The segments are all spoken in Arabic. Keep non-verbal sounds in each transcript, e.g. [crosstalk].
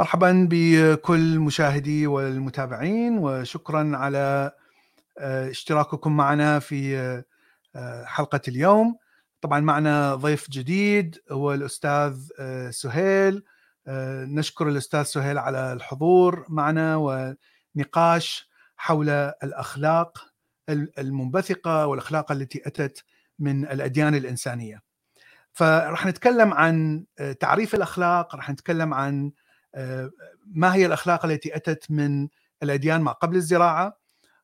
مرحبا بكل مشاهدي والمتابعين وشكرا على آه، اشتراككم معنا في آه، حلقة اليوم. طبعا معنا ضيف جديد هو الأستاذ آه، سهيل. نشكر الأستاذ سهيل على الحضور معنا ونقاش حول الأخلاق المنبثقة والأخلاق التي أتت من الأديان الإنسانية. فراح نتكلم عن تعريف الأخلاق راح نتكلم عن ما هي الأخلاق التي أتت من الأديان ما قبل الزراعة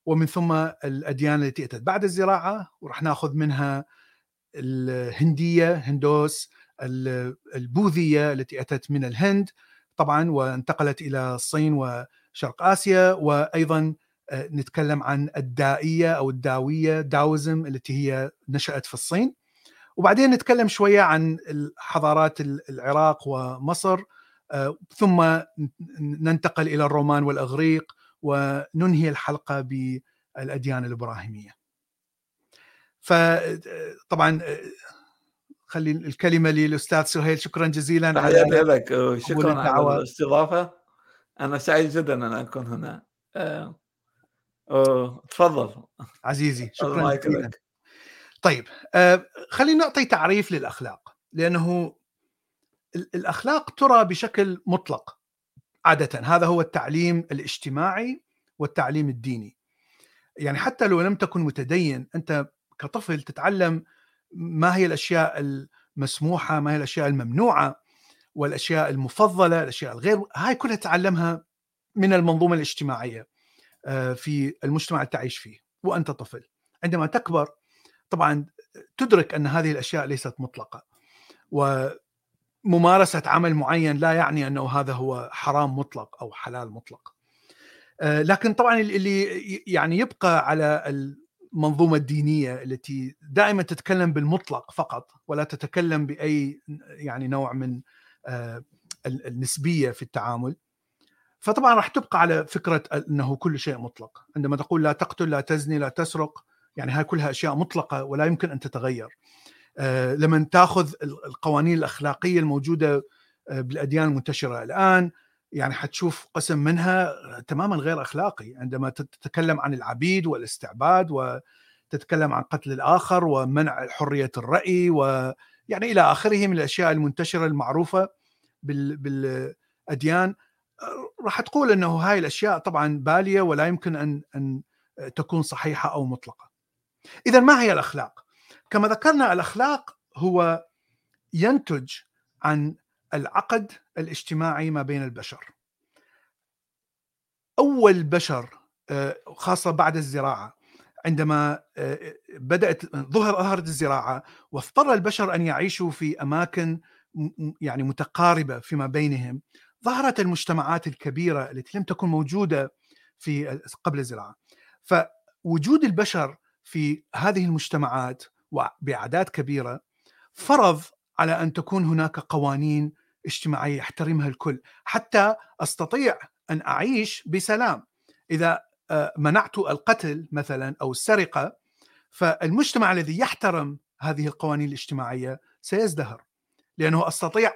ومن ثم الأديان التي أتت بعد الزراعة؟ وراح ناخذ منها الهندية هندوس البوذية التي أتت من الهند طبعا وانتقلت إلى الصين وشرق آسيا وأيضا آه، نتكلم عن الدائية أو الداوية داوزم التي هي نشأت في الصين. وبعدين نتكلم شوية عن حضارات العراق ومصر. ثم ننتقل إلى الرومان والإغريق وننهي الحلقة بالأديان الإبراهيمية. فطبعا آه، خلي الكلمة للأستاذ سهيل شكرا جزيلا تحياتي لك وشكرا على الاستضافة. أنا سعيد جدا أن أكون هنا. أه... تفضل. عزيزي [laughs] شكرا جزيلا. طيب أه خلينا نعطي تعريف للأخلاق لأنه الأخلاق ترى بشكل مطلق عاده. هذا هو التعليم الاجتماعي والتعليم الديني. يعني حتى لو لم تكن متدين أنت كطفل تتعلم ما هي الأشياء المسموحة ما هي الأشياء الممنوعة والأشياء المفضلة الأشياء الغير هاي كلها تتعلمها من المنظومة الاجتماعية آه، في المجتمع اللي تعيش فيه وأنت طفل. عندما تكبر طبعا تدرك أن هذه الأشياء ليست مطلقة و ممارسة عمل معين لا يعني أنه هذا هو حرام مطلق أو حلال مطلق. آه، لكن طبعا اللي يعني يبقى على المنظومة الدينية التي دائما تتكلم بالمطلق فقط ولا تتكلم بأي يعني نوع من آه، النسبية في التعامل. فطبعا راح تبقى على فكرة أنه كل شيء مطلق، عندما تقول لا تقتل، لا تزني، لا تسرق، يعني هاي كلها أشياء مطلقة ولا يمكن أن تتغير. آه، لما تاخذ القوانين الأخلاقية الموجودة آه، بالأديان المنتشرة الآن يعني حتشوف قسم منها تماما غير أخلاقي عندما تتكلم عن العبيد والاستعباد وتتكلم عن قتل الآخر ومنع حرية الرأي ويعني إلى آخره من الأشياء المنتشرة المعروفة بالأديان آه، راح تقول إنه هاي الأشياء طبعا بالية ولا يمكن ان أن تكون صحيحة أو مطلقة. اذا ما هي الأخلاق؟ كما ذكرنا الأخلاق هو ينتج عن العقد الاجتماعي ما بين البشر. أول بشر آه، خاصة بعد الزراعة عندما آه، بدأت ظهر ظهرت الزراعة واضطر البشر أن يعيشوا في أماكن يعني متقاربة فيما بينهم ظهرت المجتمعات الكبيرة التي لم تكن موجودة في قبل الزراعة. فوجود البشر في هذه المجتمعات وبأعداد كبيرة فرض على أن تكون هناك قوانين اجتماعية يحترمها الكل حتى أستطيع أن أعيش بسلام. إذا آه، منعت القتل مثلا أو السرقة فالمجتمع الذي يحترم هذه القوانين الاجتماعية سيزدهر. لأنه أستطيع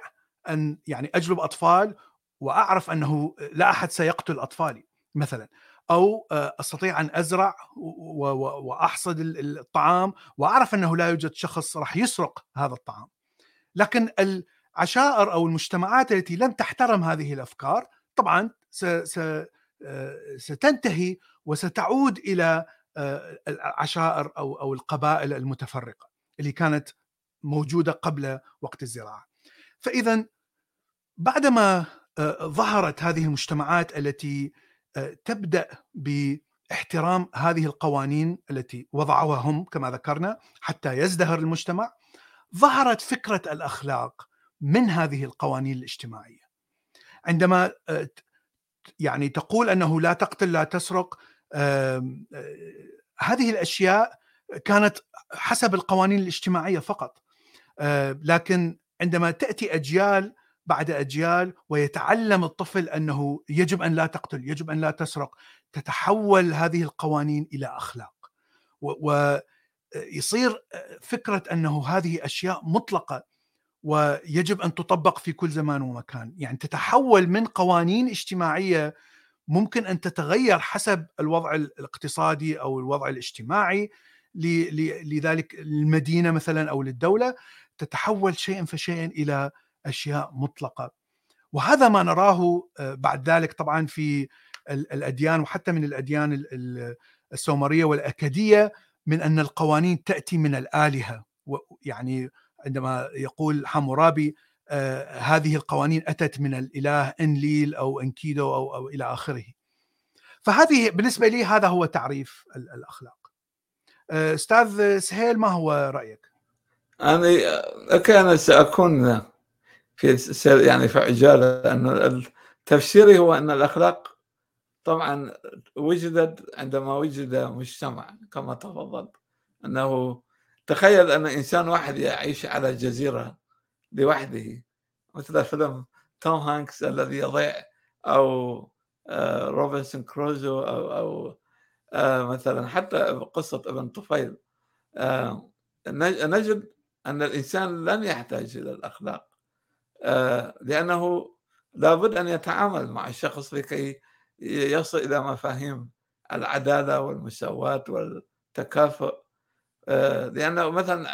أن يعني أجلب أطفال وأعرف أنه لا أحد سيقتل أطفالي مثلا. أو آه، أستطيع أن أزرع وأحصد الطعام وأعرف أنه لا يوجد شخص راح يسرق هذا الطعام. لكن العشائر أو المجتمعات التي لم تحترم هذه الأفكار طبعا آه، ستنتهي وستعود إلى آه، العشائر أو أو القبائل المتفرقة اللي كانت موجودة قبل وقت الزراعة. فاذا بعدما ظهرت هذه المجتمعات التي تبدأ باحترام هذه القوانين التي وضعوها هم كما ذكرنا حتى يزدهر المجتمع. ظهرت فكرة الأخلاق من هذه القوانين الاجتماعية. عندما آه، يعني تقول أنه لا تقتل لا تسرق آه، هذه الأشياء كانت حسب القوانين الاجتماعية فقط. لكن عندما تأتي أجيال بعد أجيال ويتعلم الطفل أنه يجب أن لا تقتل، يجب أن لا تسرق، تتحول هذه القوانين إلى أخلاق. ويصير فكرة أنه هذه أشياء مطلقة ويجب أن تطبق في كل زمان ومكان، يعني تتحول من قوانين اجتماعية ممكن أن تتغير حسب الوضع الاقتصادي أو الوضع الاجتماعي لذلك المدينة مثلا أو للدولة. تتحول شيئا فشيئا إلى أشياء مطلقة وهذا ما نراه آه، بعد ذلك طبعا في الأديان وحتى من الأديان السومرية والاكديه من أن القوانين تأتي من الآلهة يعني عندما يقول حمورابي آه هذه القوانين أتت من الإله انليل أو انكيدو أو, أو إلى آخره. فهذه بالنسبة لي هذا هو تعريف الأخلاق. آه أستاذ سهيل ما هو رأيك؟ أنا كان سأكون في يعني في عجالة ان تفسيري هو أن الأخلاق طبعا وجدت عندما وجد مجتمع كما تفضلت أنه تخيل أن إنسان واحد يعيش على جزيرة لوحده مثل فيلم توم هانكس الذي يضيع أو آه، روبنسون كروزو أو أو آه، مثلا حتى قصة ابن طفيل. آه، نجد أن الإنسان لن يحتاج إلى الأخلاق. لأنه لابد أن يتعامل مع الشخص لكي يصل إلى مفاهيم العدالة والمساواة والتكافؤ. لأنه مثلا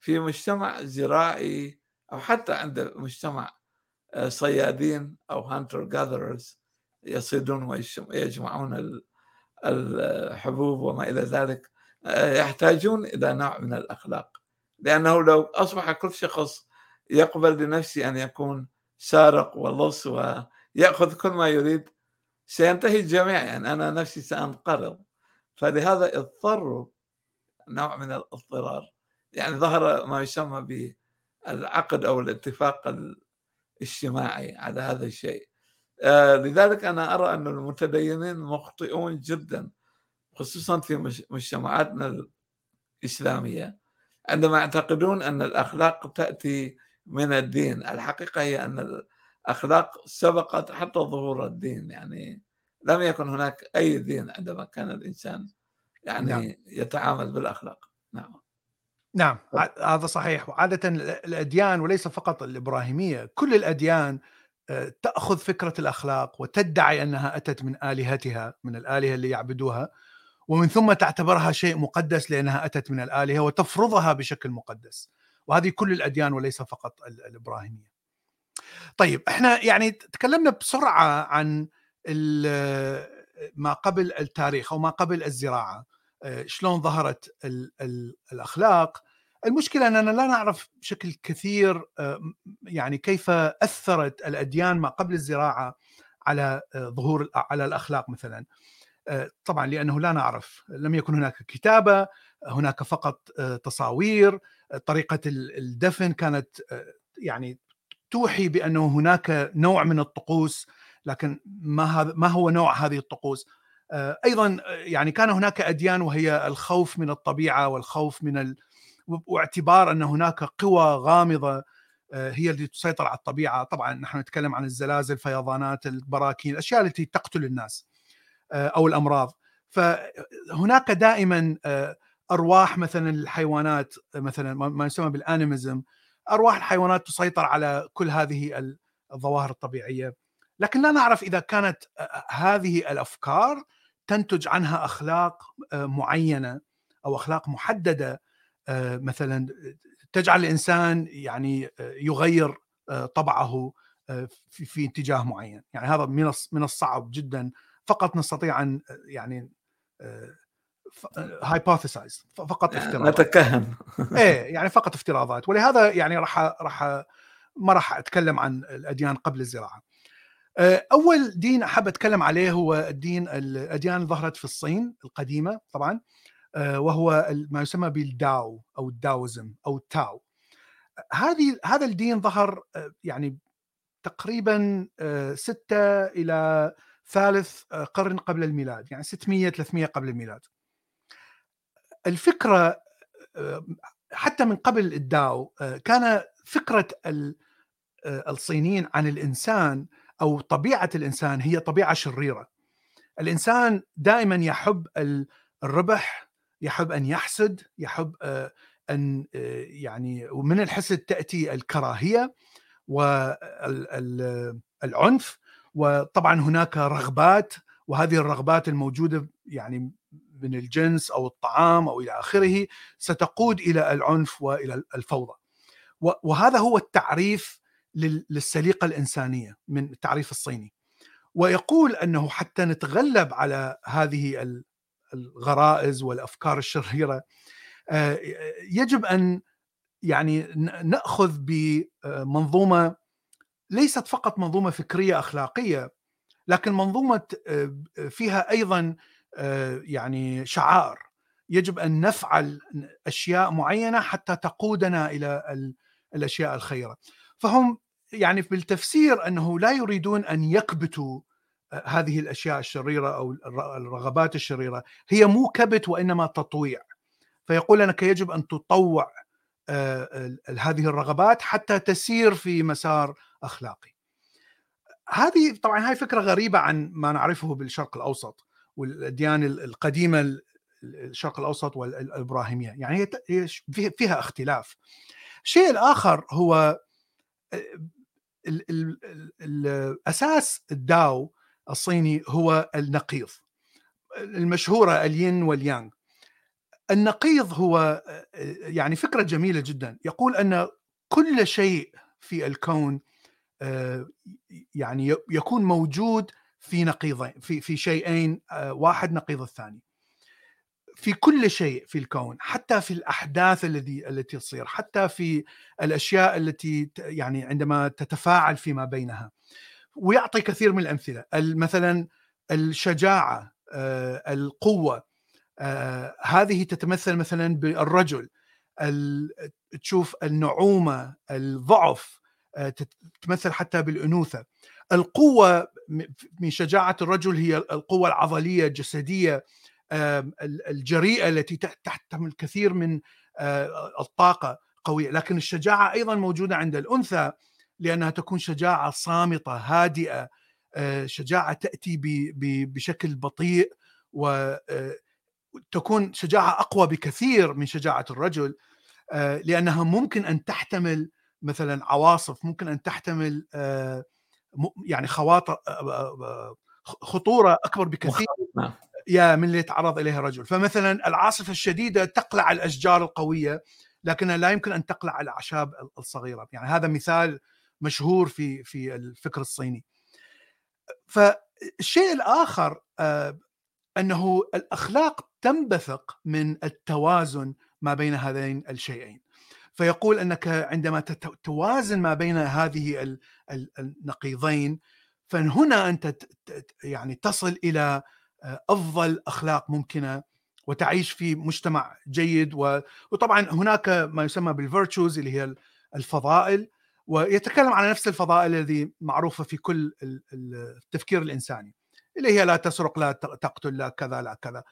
في مجتمع زراعي أو حتى عند مجتمع آه، صيادين أو هانتر جاذرز يصيدون ويجمعون الحبوب وما إلى ذلك آه، يحتاجون إلى نوع من الأخلاق. لأنه لو أصبح كل شخص يقبل لنفسه أن يكون سارق ولص ويأخذ كل ما يريد. سينتهي الجميع يعني أنا نفسي سأنقرض. فلهذا اضطروا نوع من الاضطرار. يعني ظهر ما يسمى بالعقد أو الاتفاق الاجتماعي على هذا الشيء. آه، لذلك أنا أرى أن المتدينين مخطئون جدا خصوصا في مجتمعاتنا الإسلامية عندما يعتقدون أن الأخلاق تأتي من الدين. الحقيقة هي أن الأخلاق سبقت حتى ظهور الدين يعني لم يكن هناك أي دين عندما كان الإنسان يعني نعم. يتعامل بالأخلاق. نعم. نعم هذا صحيح. وعادة الأديان وليس فقط الإبراهيمية كل الأديان آه، تأخذ فكرة الأخلاق وتدعي أنها أتت من آلهتها من الآلهة اللي يعبدوها ومن ثم تعتبرها شيء مقدس لأنها أتت من الآلهة وتفرضها بشكل مقدس. وهذه كل الأديان وليس فقط الإبراهيمية. طيب إحنا يعني تكلمنا بسرعة عن ما قبل التاريخ أو ما قبل الزراعة. آه، شلون ظهرت ال ال الأخلاق. المشكلة أننا لا نعرف بشكل كثير آه، يعني كيف أثرت الأديان ما قبل الزراعة على آه، ظهور على الأخلاق مثلا. طبعا لأنه لا نعرف لم يكن هناك كتابة هناك فقط تصاوير طريقة الدفن كانت يعني توحي بأنه هناك نوع من الطقوس لكن ما هذا ما هو نوع هذه الطقوس آه، أيضا آه، يعني كان هناك أديان وهي الخوف من الطبيعة والخوف من ال... واعتبار أن هناك قوى غامضة آه، هي التي تسيطر على الطبيعة، طبعا نحن نتكلم عن الزلازل، الفيضانات، البراكين، الأشياء التي تقتل الناس أو الأمراض. فهناك دائما أرواح مثلا الحيوانات مثلا ما يسمى بالانيمزم أرواح الحيوانات تسيطر على كل هذه الظواهر الطبيعية. لكن لا نعرف إذا كانت هذه الأفكار تنتج عنها أخلاق معينة أو أخلاق محددة. مثلا تجعل الإنسان يعني يغير طبعه في, في اتجاه معين. يعني هذا من من الصعب جدا. فقط نستطيع أن يعني هايبوثيسايز فقط افتراضات نتكهن. [laughs] إيه يعني فقط افتراضات. ولهذا يعني راح راح ما راح أتكلم عن الأديان قبل الزراعة. أول دين أحب أتكلم عليه هو الدين الأديان ظهرت في الصين القديمة طبعا وهو ما يسمى بالداو أو الداوزم أو التاو. هذه هذا الدين ظهر يعني تقريبا ستة إلى ثالث قرن قبل الميلاد يعني 600 300 قبل الميلاد. الفكرة حتى من قبل الداو كان فكرة الصينيين عن الإنسان أو طبيعة الإنسان هي طبيعة شريرة. الإنسان دائما يحب الربح، يحب أن يحسد، يحب آه، أن يعني ومن الحسد تأتي الكراهية والعنف وطبعا هناك رغبات وهذه الرغبات الموجودة يعني من الجنس أو الطعام أو إلى آخره ستقود إلى العنف وإلى الفوضى. وهذا هو التعريف للسليقة الإنسانية من التعريف الصيني. ويقول أنه حتى نتغلب على هذه الغرائز والأفكار الشريرة آه، يجب أن يعني نأخذ بمنظومه ليست فقط منظومة فكرية أخلاقية لكن منظومة آه، فيها أيضا آه، يعني شعار. يجب أن نفعل أشياء معينة حتى تقودنا إلى الأشياء الخيرة. فهم يعني بالتفسير أنه لا يريدون أن يكبتوا آه، هذه الأشياء الشريرة أو الرغبات الشريرة. هي مو كبت وإنما تطويع. فيقول انك يجب أن تطوع آه، هذه الرغبات حتى تسير في مسار أخلاقي. هذه طبعا هاي فكرة غريبة عن ما نعرفه بالشرق الأوسط. والأديان القديمة الشرق الأوسط والإبراهيمية، يعني هي فيها اختلاف. الشيء الآخر هو الأساس الداو الصيني هو النقيض المشهورة الين واليانغ. النقيض هو يعني فكرة جميلة جدا. يقول أن كل شيء في الكون يعني يكون موجود في نقيضين في في شيئين واحد نقيض الثاني. في كل شيء في الكون حتى في الأحداث الذي التي تصير حتى في الأشياء التي يعني عندما تتفاعل فيما بينها. ويعطي كثير من الأمثلة. مثلا الشجاعة القوة هذه تتمثل مثلا بالرجل. تشوف النعومة الضعف تتمثل حتى بالأنوثة. القوة من شجاعة الرجل هي القوة العضلية الجسدية الجريئة التي تحتمل كثير من الطاقة قوية. لكن الشجاعة أيضا موجودة عند الأنثى لأنها تكون شجاعة صامتة هادئة شجاعة تأتي بشكل بطيء وتكون شجاعة أقوى بكثير من شجاعة الرجل لأنها ممكن أن تحتمل مثلا عواصف ممكن أن تحتمل يعني خواطر خطورة أكبر بكثير نعم. يا من اللي يتعرض إليها الرجل. فمثلا العاصفة الشديدة تقلع الأشجار القوية لكنها لا يمكن أن تقلع الأعشاب الصغيرة. يعني هذا مثال مشهور في في الفكر الصيني. فالشيء الآخر آه، أنه الأخلاق تنبثق من التوازن ما بين هذين الشيئين. فيقول أنك عندما توازن ما بين هذه النقيضين فهنا أنت يعني تصل إلى أفضل أخلاق ممكنة وتعيش في مجتمع جيد وطبعا هناك ما يسمى بالفيرتشوز اللي هي الفضائل ويتكلم على نفس الفضائل الذي معروفة في كل التفكير الإنساني اللي هي لا تسرق لا تقتل لا كذا لا كذا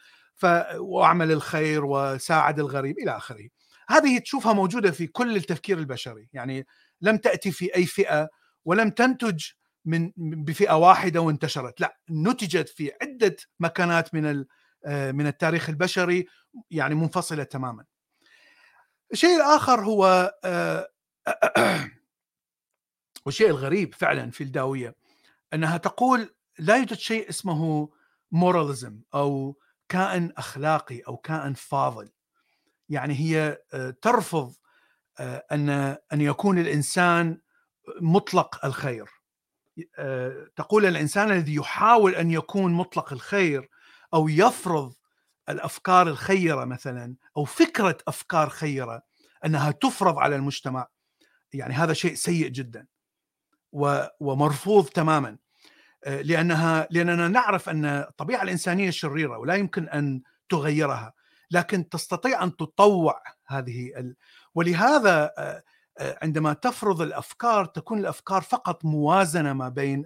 وأعمل الخير وساعد الغريب إلى آخره. هذه تشوفها موجودة في كل التفكير البشري. يعني لم تأتي في أي فئة ولم تنتج من بفئة واحدة وانتشرت. لا نتجت في عدة مكانات من آه، من التاريخ البشري يعني منفصلة تماما. الشيء الآخر هو آه، [clears throat] والشيء الغريب فعلا في الداوية أنها تقول لا يوجد شيء اسمه موراليزم أو كائن أخلاقي أو كائن فاضل. يعني هي آه، ترفض أن أن يكون الإنسان مطلق الخير. تقول الإنسان الذي يحاول أن يكون مطلق الخير أو يفرض الأفكار الخيرة مثلا أو فكرة أفكار خيرة أنها تفرض على المجتمع يعني هذا شيء سيء جدا ومرفوض تماما. لأنها لأننا نعرف أن الطبيعه الإنسانية شريرة ولا يمكن أن تغيرها. لكن تستطيع أن تطوع هذه ال... ولهذا عندما تفرض الأفكار تكون الأفكار فقط موازنة ما بين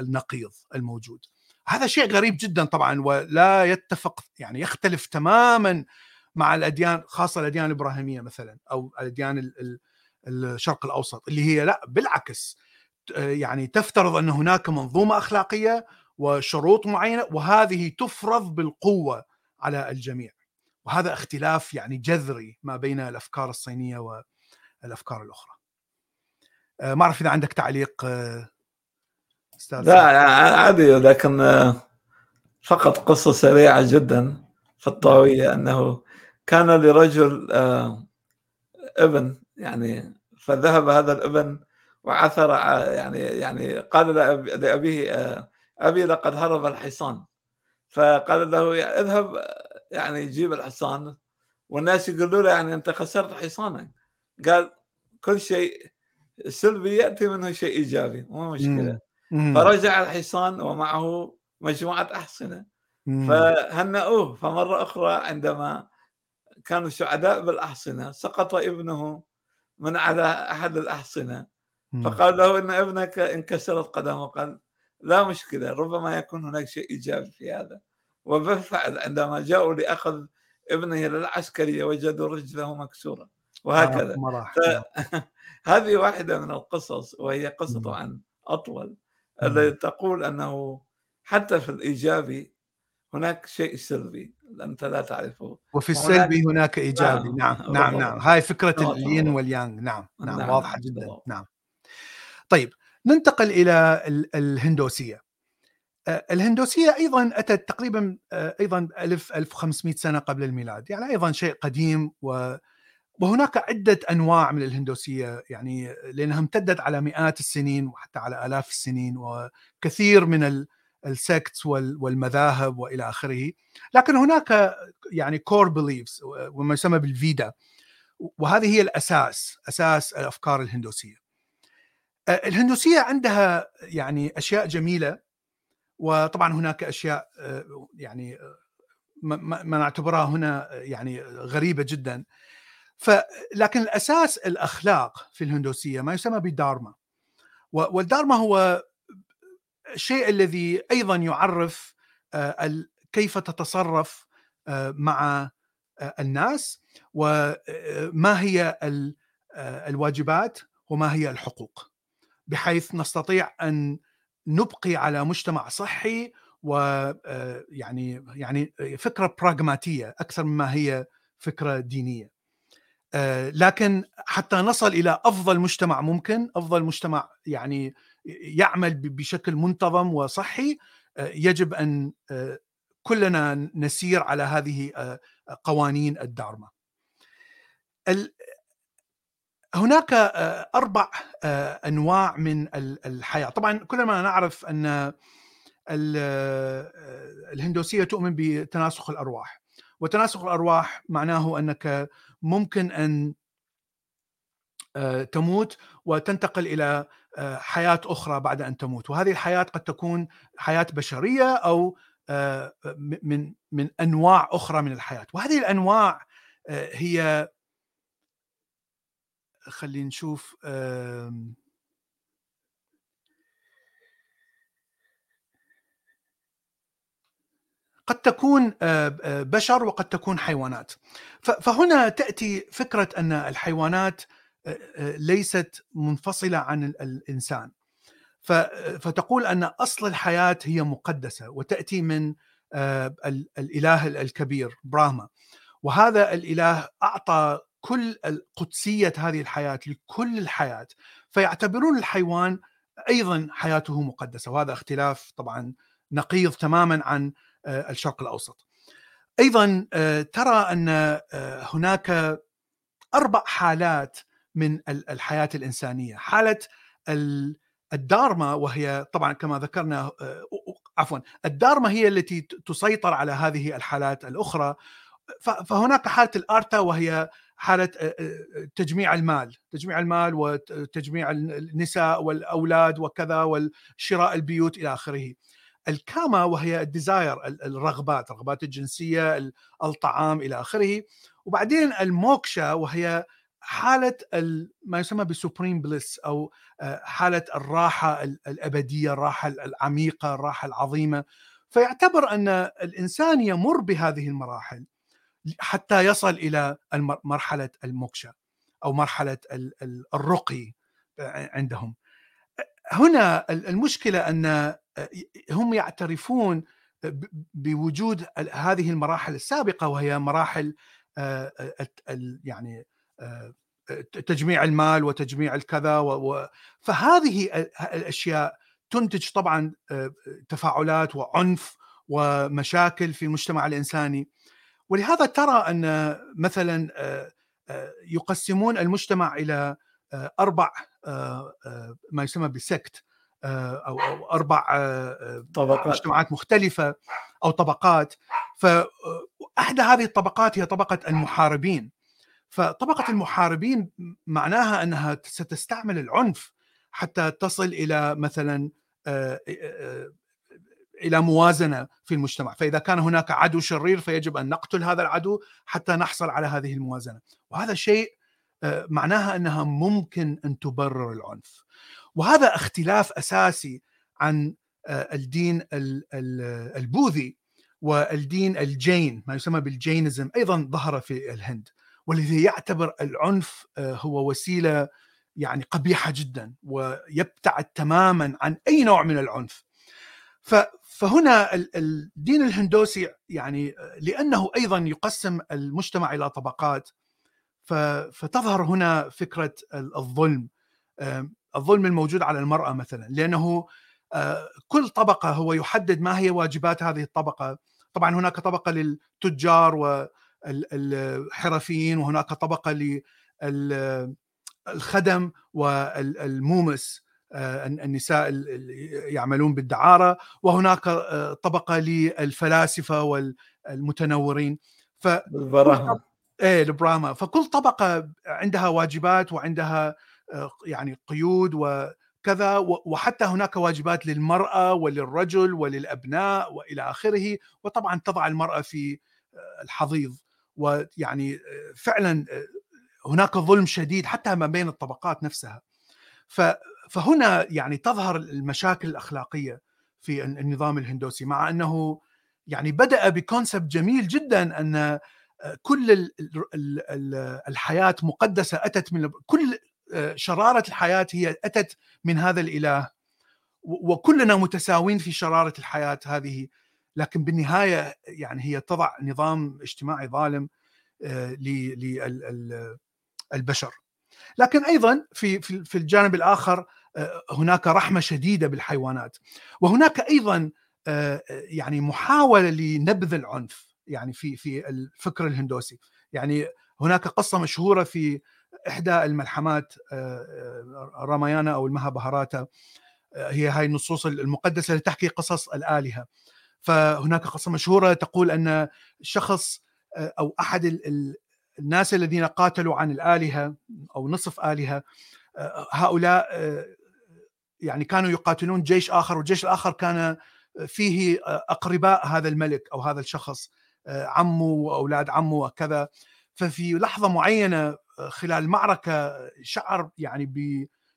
النقيض الموجود. هذا شيء غريب جدا طبعا ولا يتفق يعني يختلف تماما مع الأديان خاصة الأديان الإبراهيمية مثلا أو الأديان الشرق الأوسط اللي هي لا بالعكس يعني تفترض أن هناك منظومة أخلاقية وشروط معينة وهذه تفرض بالقوة على الجميع. وهذا اختلاف يعني جذري ما بين الأفكار الصينية والأفكار الأخرى. آه، ما أعرف إذا عندك تعليق آه، أستاذ لا عادي لكن آه، فقط قصة سريعة جدا في الطاوية أنه كان لرجل ابن يعني فذهب هذا الابن وعثر يعني يعني قال لأبيه أبي لقد هرب الحصان. فقال له اذهب يعني جيب الحصان. والناس يقولوا له يعني انت خسرت حصانك. قال كل شيء سلبي يأتي منه شيء إيجابي. مو مشكلة. مم. فرجع الحصان ومعه مجموعة أحصنة. فهنأوه فمرة أخرى عندما كانوا سعداء بالأحصنة سقط ابنه من على أحد الأحصنة. فقال له إن ابنك انكسرت قدمه قال لا مشكله ربما يكون هناك شيء إيجابي في هذا. وبالفعل عندما جاءوا لأخذ ابنه للعسكريه وجدوا رجله مكسورة. وهكذا. [laughs] هذه واحدة من القصص وهي قصة طبعا أطول. التي تقول أنه حتى في الايجابي هناك شيء سلبي أنت لا تعرفه. وفي السلبي هناك إيجابي. نعم نعم نعم, نعم. هاي فكرة الين واليانغ. نعم نعم, نعم واضحة جدا. نعم. طيب ننتقل إلى الهندوسية. الهندوسية أيضا أتت تقريبا أيضا 1000 1500 سنة قبل الميلاد يعني أيضا شيء قديم و وهناك عدة أنواع من الهندوسية يعني لأنها امتدت على مئات السنين وحتى على آلاف السنين وكثير من ال sects والمذاهب وإلى آخره. لكن هناك يعني core beliefs وما يسمى بالفيدا وهذه هي الأساس أساس الأفكار الهندوسية. الهندوسية عندها يعني أشياء جميلة وطبعا هناك أشياء يعني ما نعتبرها هنا يعني غريبة جدا. فلكن الأساس الأخلاق في الهندوسية ما يسمى بالدارما والدارما هو الشيء الذي أيضا يعرف آه، كيف تتصرف آه، مع آه، الناس وما هي الواجبات وما هي الحقوق. بحيث نستطيع أن نبقي على مجتمع صحي ويعني يعني فكرة براغماتيه أكثر مما هي فكرة دينية. لكن حتى نصل إلى أفضل مجتمع ممكن، أفضل مجتمع يعني يعمل بشكل منتظم وصحي آه، يجب أن آه، كلنا نسير على هذه آه، قوانين الدارما. هناك أربع أنواع من الحياة، طبعا كلنا نعرف أن الهندوسية تؤمن بتناسخ الأرواح، وتناسخ الأرواح معناه أنك ممكن أن تموت وتنتقل إلى آه، حياة أخرى بعد أن تموت. وهذه الحياة قد تكون حياة بشرية أو آه، من من أنواع أخرى من الحياة. وهذه الأنواع آه، هي خلينا نشوف قد تكون بشر وقد تكون حيوانات. فهنا تأتي فكرة أن الحيوانات ليست منفصلة عن الإنسان. فتقول أن أصل الحياة هي مقدسة وتأتي من الإله الكبير براما وهذا الإله أعطى كل قدسية هذه الحياة لكل الحياة. فيعتبرون الحيوان أيضا حياته مقدسة وهذا اختلاف طبعا نقيض تماما عن الشرق الأوسط. أيضا ترى أن هناك أربع حالات من الحياة الإنسانية. حالة الدارما وهي طبعا كما ذكرنا آه، عفوا الدارما هي التي تسيطر على هذه الحالات الأخرى. فهناك حالة الأرتا وهي حالة تجميع المال، تجميع المال وتجميع النساء والأولاد وكذا والشراء البيوت إلى آخره. الكاما وهي ال desire الرغبات، الرغبات الجنسية، الطعام إلى آخره. وبعدين الموكشا وهي حالة ما يسمى بال supreme bliss أو حالة الراحة الأبدية، الراحة العميقة، الراحة العظيمة فيعتبر أن الإنسان يمر بهذه المراحل حتى يصل إلى مرحلة الموكشا أو مرحلة الرقي آه، عندهم. هنا المشكلة أن آه، هم يعترفون بوجود هذه المراحل السابقة وهي مراحل يعني تجميع المال وتجميع الكذا. فهذه الأشياء تنتج طبعا تفاعلات وعنف ومشاكل في المجتمع الإنساني ولهذا ترى أن مثلا يقسمون المجتمع إلى أربع ما يسمى بسكت أو أربع طبقات. مجتمعات مختلفة أو طبقات. فاحدى هذه الطبقات هي طبقة المحاربين. فطبقة المحاربين معناها أنها ستستعمل العنف حتى تصل إلى مثلا إلى موازنة في المجتمع، فإذا كان هناك عدو شرير فيجب أن نقتل هذا العدو حتى نحصل على هذه الموازنة، وهذا شيء معناها أنها ممكن أن تبرر العنف. وهذا اختلاف أساسي عن الدين البوذي والدين الجين ما يسمى بالجينزم أيضا ظهر في الهند والذي يعتبر العنف هو وسيلة يعني قبيحة جدا ويبتعد تماما عن أي نوع من العنف. فهنا الدين الهندوسي يعني لأنه أيضا يقسم المجتمع إلى طبقات فتظهر هنا فكرة الظلم الظلم الموجود على المرأة مثلا لأنه كل طبقة هو يحدد ما هي واجبات هذه الطبقة. طبعا هناك طبقة للتجار والحرفيين وهناك طبقة للخدم والمومس النساء يعملون بالدعارة وهناك طبقة للفلاسفة والمتنورين. ف إيه البراما فكل طبقة عندها واجبات وعندها يعني قيود وكذا وحتى هناك واجبات للمرأة وللرجل وللأبناء وإلى آخره. وطبعا تضع المرأة في الحضيض. ويعني فعلا هناك ظلم شديد حتى ما بين الطبقات نفسها. فهنا يعني تظهر المشاكل الأخلاقية في النظام الهندوسي مع أنه يعني بدأ بكونسبت جميل جدا أن كل الحياة مقدسة أتت من كل شرارة الحياة هي أتت من هذا الإله وكلنا متساوين في شرارة الحياة هذه لكن بالنهاية يعني هي تضع نظام اجتماعي ظالم للبشر لكن أيضا في في الجانب الآخر هناك رحمة شديدة بالحيوانات. وهناك أيضا يعني محاولة لنبذ العنف يعني في في الفكر الهندوسي. يعني هناك قصة مشهورة في إحدى الملحمات رامايانا أو المهابهاراتا. هي هاي النصوص المقدسة اللي تحكي قصص الآلهة. فهناك قصة مشهورة تقول أن شخص أو أحد الناس الذين قاتلوا عن الآلهة أو نصف آلهة هؤلاء يعني كانوا يقاتلون جيش آخر والجيش الآخر كان فيه أقرباء هذا الملك أو هذا الشخص عمه وأولاد عمه وكذا. ففي لحظة معينة خلال معركة شعر يعني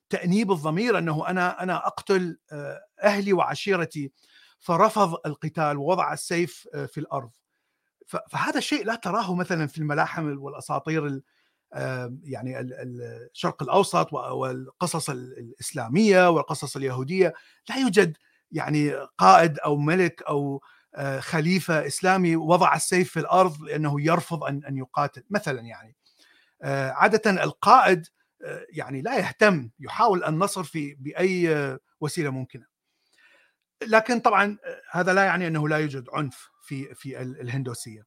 بتأنيب الضمير أنه أنا أنا أقتل أهلي وعشيرتي. فرفض القتال ووضع السيف في الأرض. فهذا الشيء لا تراه مثلا في الملاحم والأساطير يعني الشرق الأوسط والقصص الإسلامية والقصص اليهودية لا يوجد يعني قائد أو ملك أو خليفة إسلامي وضع السيف في الأرض لأنه يرفض أن أن يقاتل مثلا يعني. عادة القائد يعني لا يهتم يحاول النصر في بأي وسيلة ممكنة. لكن طبعا هذا لا يعني أنه لا يوجد عنف في في الهندوسية.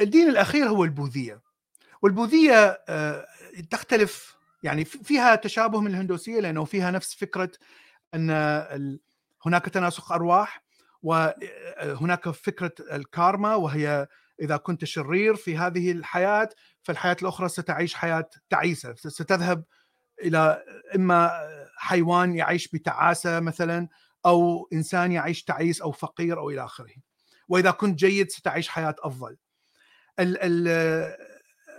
الدين الأخير هو البوذية. والبوذية تختلف. يعني فيها تشابه من الهندوسية لأنه فيها نفس فكرة أن هناك تناسخ أرواح وهناك فكرة الكارما وهي إذا كنت شرير في هذه الحياة فالحياة الأخرى ستعيش حياة تعيسة. ستذهب إلى إما حيوان يعيش بتعاسة مثلا أو إنسان يعيش تعيس أو فقير أو إلى آخره. وإذا كنت جيد ستعيش حياة أفضل. ال ال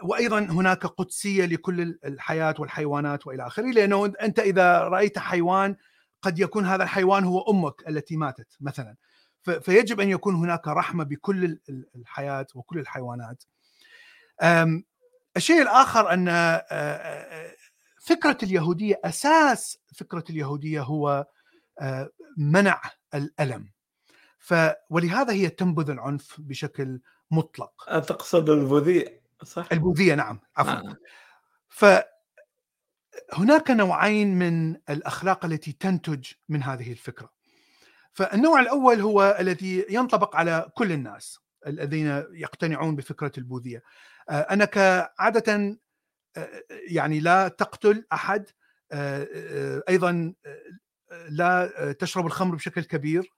وأيضا هناك قدسية لكل الحياة والحيوانات وإلى آخره لأنه أنت إذا رأيت حيوان قد يكون هذا الحيوان هو أمك التي ماتت مثلا فيجب أن يكون هناك رحمة بكل الحياة وكل الحيوانات. الشيء الآخر أن فكرة اليهودية أساس فكرة اليهودية هو منع الألم. ف ولهذا هي تنبذ العنف بشكل مطلق تقصد البوذية صح؟ البوذية نعم عفوا آه. فهناك نوعين من الأخلاق التي تنتج من هذه الفكرة فالنوع الأول هو الذي ينطبق على كل الناس الذين يقتنعون بفكرة البوذية آه، أنك عادة آه، يعني لا تقتل أحد آه، أيضا لا تشرب الخمر بشكل كبير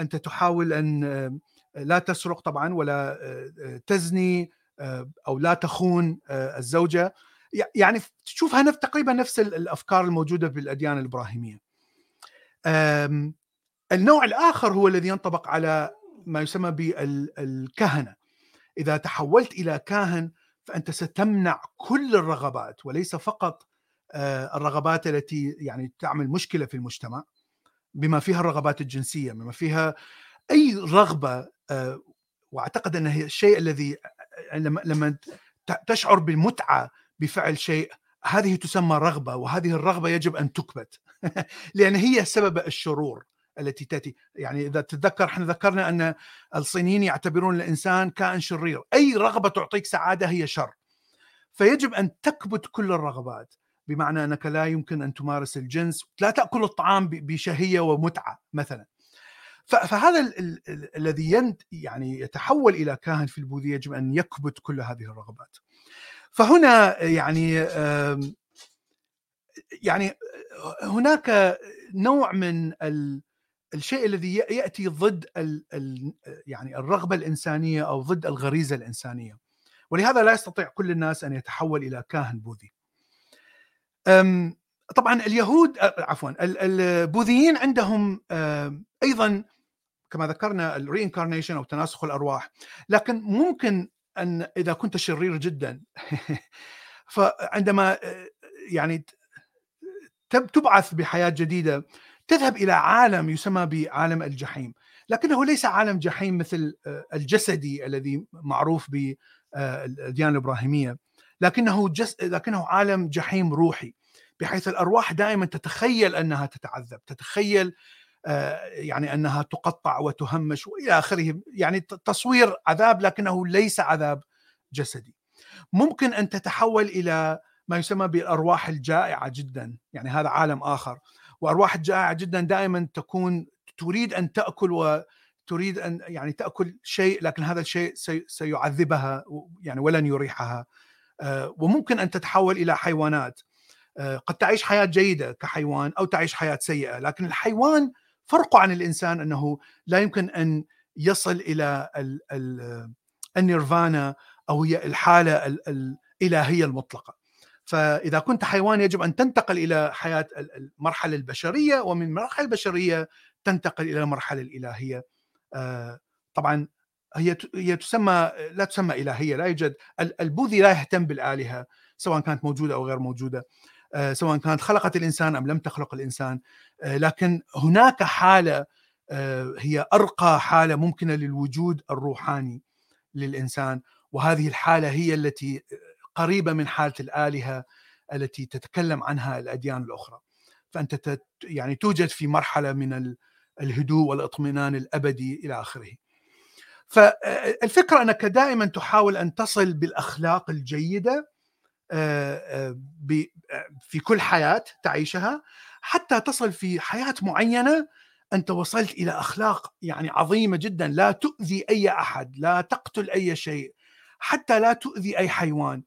أنت تحاول أن لا تسرق طبعا ولا تزني أو لا تخون الزوجة يعني تشوفها نفس تقريبا نفس الأفكار الموجودة في الاديان الابراهيميه. النوع الآخر هو الذي ينطبق على ما يسمى بالكهنه. إذا تحولت إلى كاهن فأنت ستمنع كل الرغبات وليس فقط الرغبات التي يعني تعمل مشكلة في المجتمع بما فيها الرغبات الجنسية بما فيها أي رغبة وأعتقد أن الشيء الذي لما لما تشعر بالمتعة بفعل شيء هذه تسمى رغبة وهذه الرغبة يجب أن تكبت. [laughs] لأن هي سبب الشرور التي تأتي. يعني إذا تتذكر إحنا ذكرنا أن الصينيين يعتبرون الإنسان كائن شرير. أي رغبة تعطيك سعادة هي شر. فيجب أن تكبت كل الرغبات بمعنى أنك لا يمكن أن تمارس الجنس. لا تأكل الطعام بشهية ومتعة مثلا. فهذا الذي يعني يتحول إلى كاهن في البوذيه يجب أن يكبت كل هذه الرغبات. فهنا يعني يعني هناك نوع من الشيء الذي يأتي ضد يعني الرغبة الإنسانية أو ضد الغريزة الإنسانية. ولهذا لا يستطيع كل الناس أن يتحول إلى كاهن بوذي. طبعا اليهود عفوا البوذيين عندهم أيضا كما ذكرنا الرينكارنيشن أو تناسخ الأرواح. لكن ممكن أن إذا كنت شرير جدا [laughs] فعندما يعني تبعث بحياة جديدة تذهب إلى عالم يسمى بعالم الجحيم. لكنه ليس عالم جحيم مثل الجسدي الذي معروف بالديانه الإبراهيمية. لكنه جس لكنه عالم جحيم روحي بحيث الأرواح دائما تتخيل أنها تتعذب تتخيل آه، يعني أنها تقطع وتهمش وإلى آخره. يعني تصوير عذاب لكنه ليس عذاب جسدي. ممكن أن تتحول إلى ما يسمى بالأرواح الجائعة جدا. يعني هذا عالم آخر. وأرواح الجائعه جدا دائما تكون تريد أن تأكل وتريد أن يعني تأكل شيء لكن هذا الشيء سيعذبها يعني ولن يريحها. آه، وممكن أن تتحول إلى حيوانات. آه، قد تعيش حياة جيدة كحيوان أو تعيش حياة سيئة لكن الحيوان فرقه عن الإنسان أنه لا يمكن أن يصل إلى النيرفانا أو هي الحالة الإلهية المطلقة. فإذا كنت حيوان يجب أن تنتقل إلى حياة المرحلة البشرية ومن المرحلة البشرية تنتقل إلى المرحلة الإلهية. آه، طبعا هي هي تسمى لا تسمى إلهية لا يوجد البوذي لا يهتم بالآلهة سواء كانت موجودة أو غير موجودة. سواء كانت خلقت الإنسان أم لم تخلق الإنسان. آه، لكن هناك حالة آه، هي أرقى حالة ممكنة للوجود الروحاني للإنسان. وهذه الحالة هي التي قريبة من حالة الآلهة التي تتكلم عنها الأديان الأخرى. فأنت يعني توجد في مرحلة من الهدوء والإطمئنان الأبدي إلى آخره. فالفكرة أنك دائما تحاول أن تصل بالأخلاق الجيدة في كل حياة تعيشها حتى تصل في حياة معينة أنت وصلت إلى أخلاق يعني عظيمة جدا لا تؤذي أي أحد لا تقتل أي شيء حتى لا تؤذي أي حيوان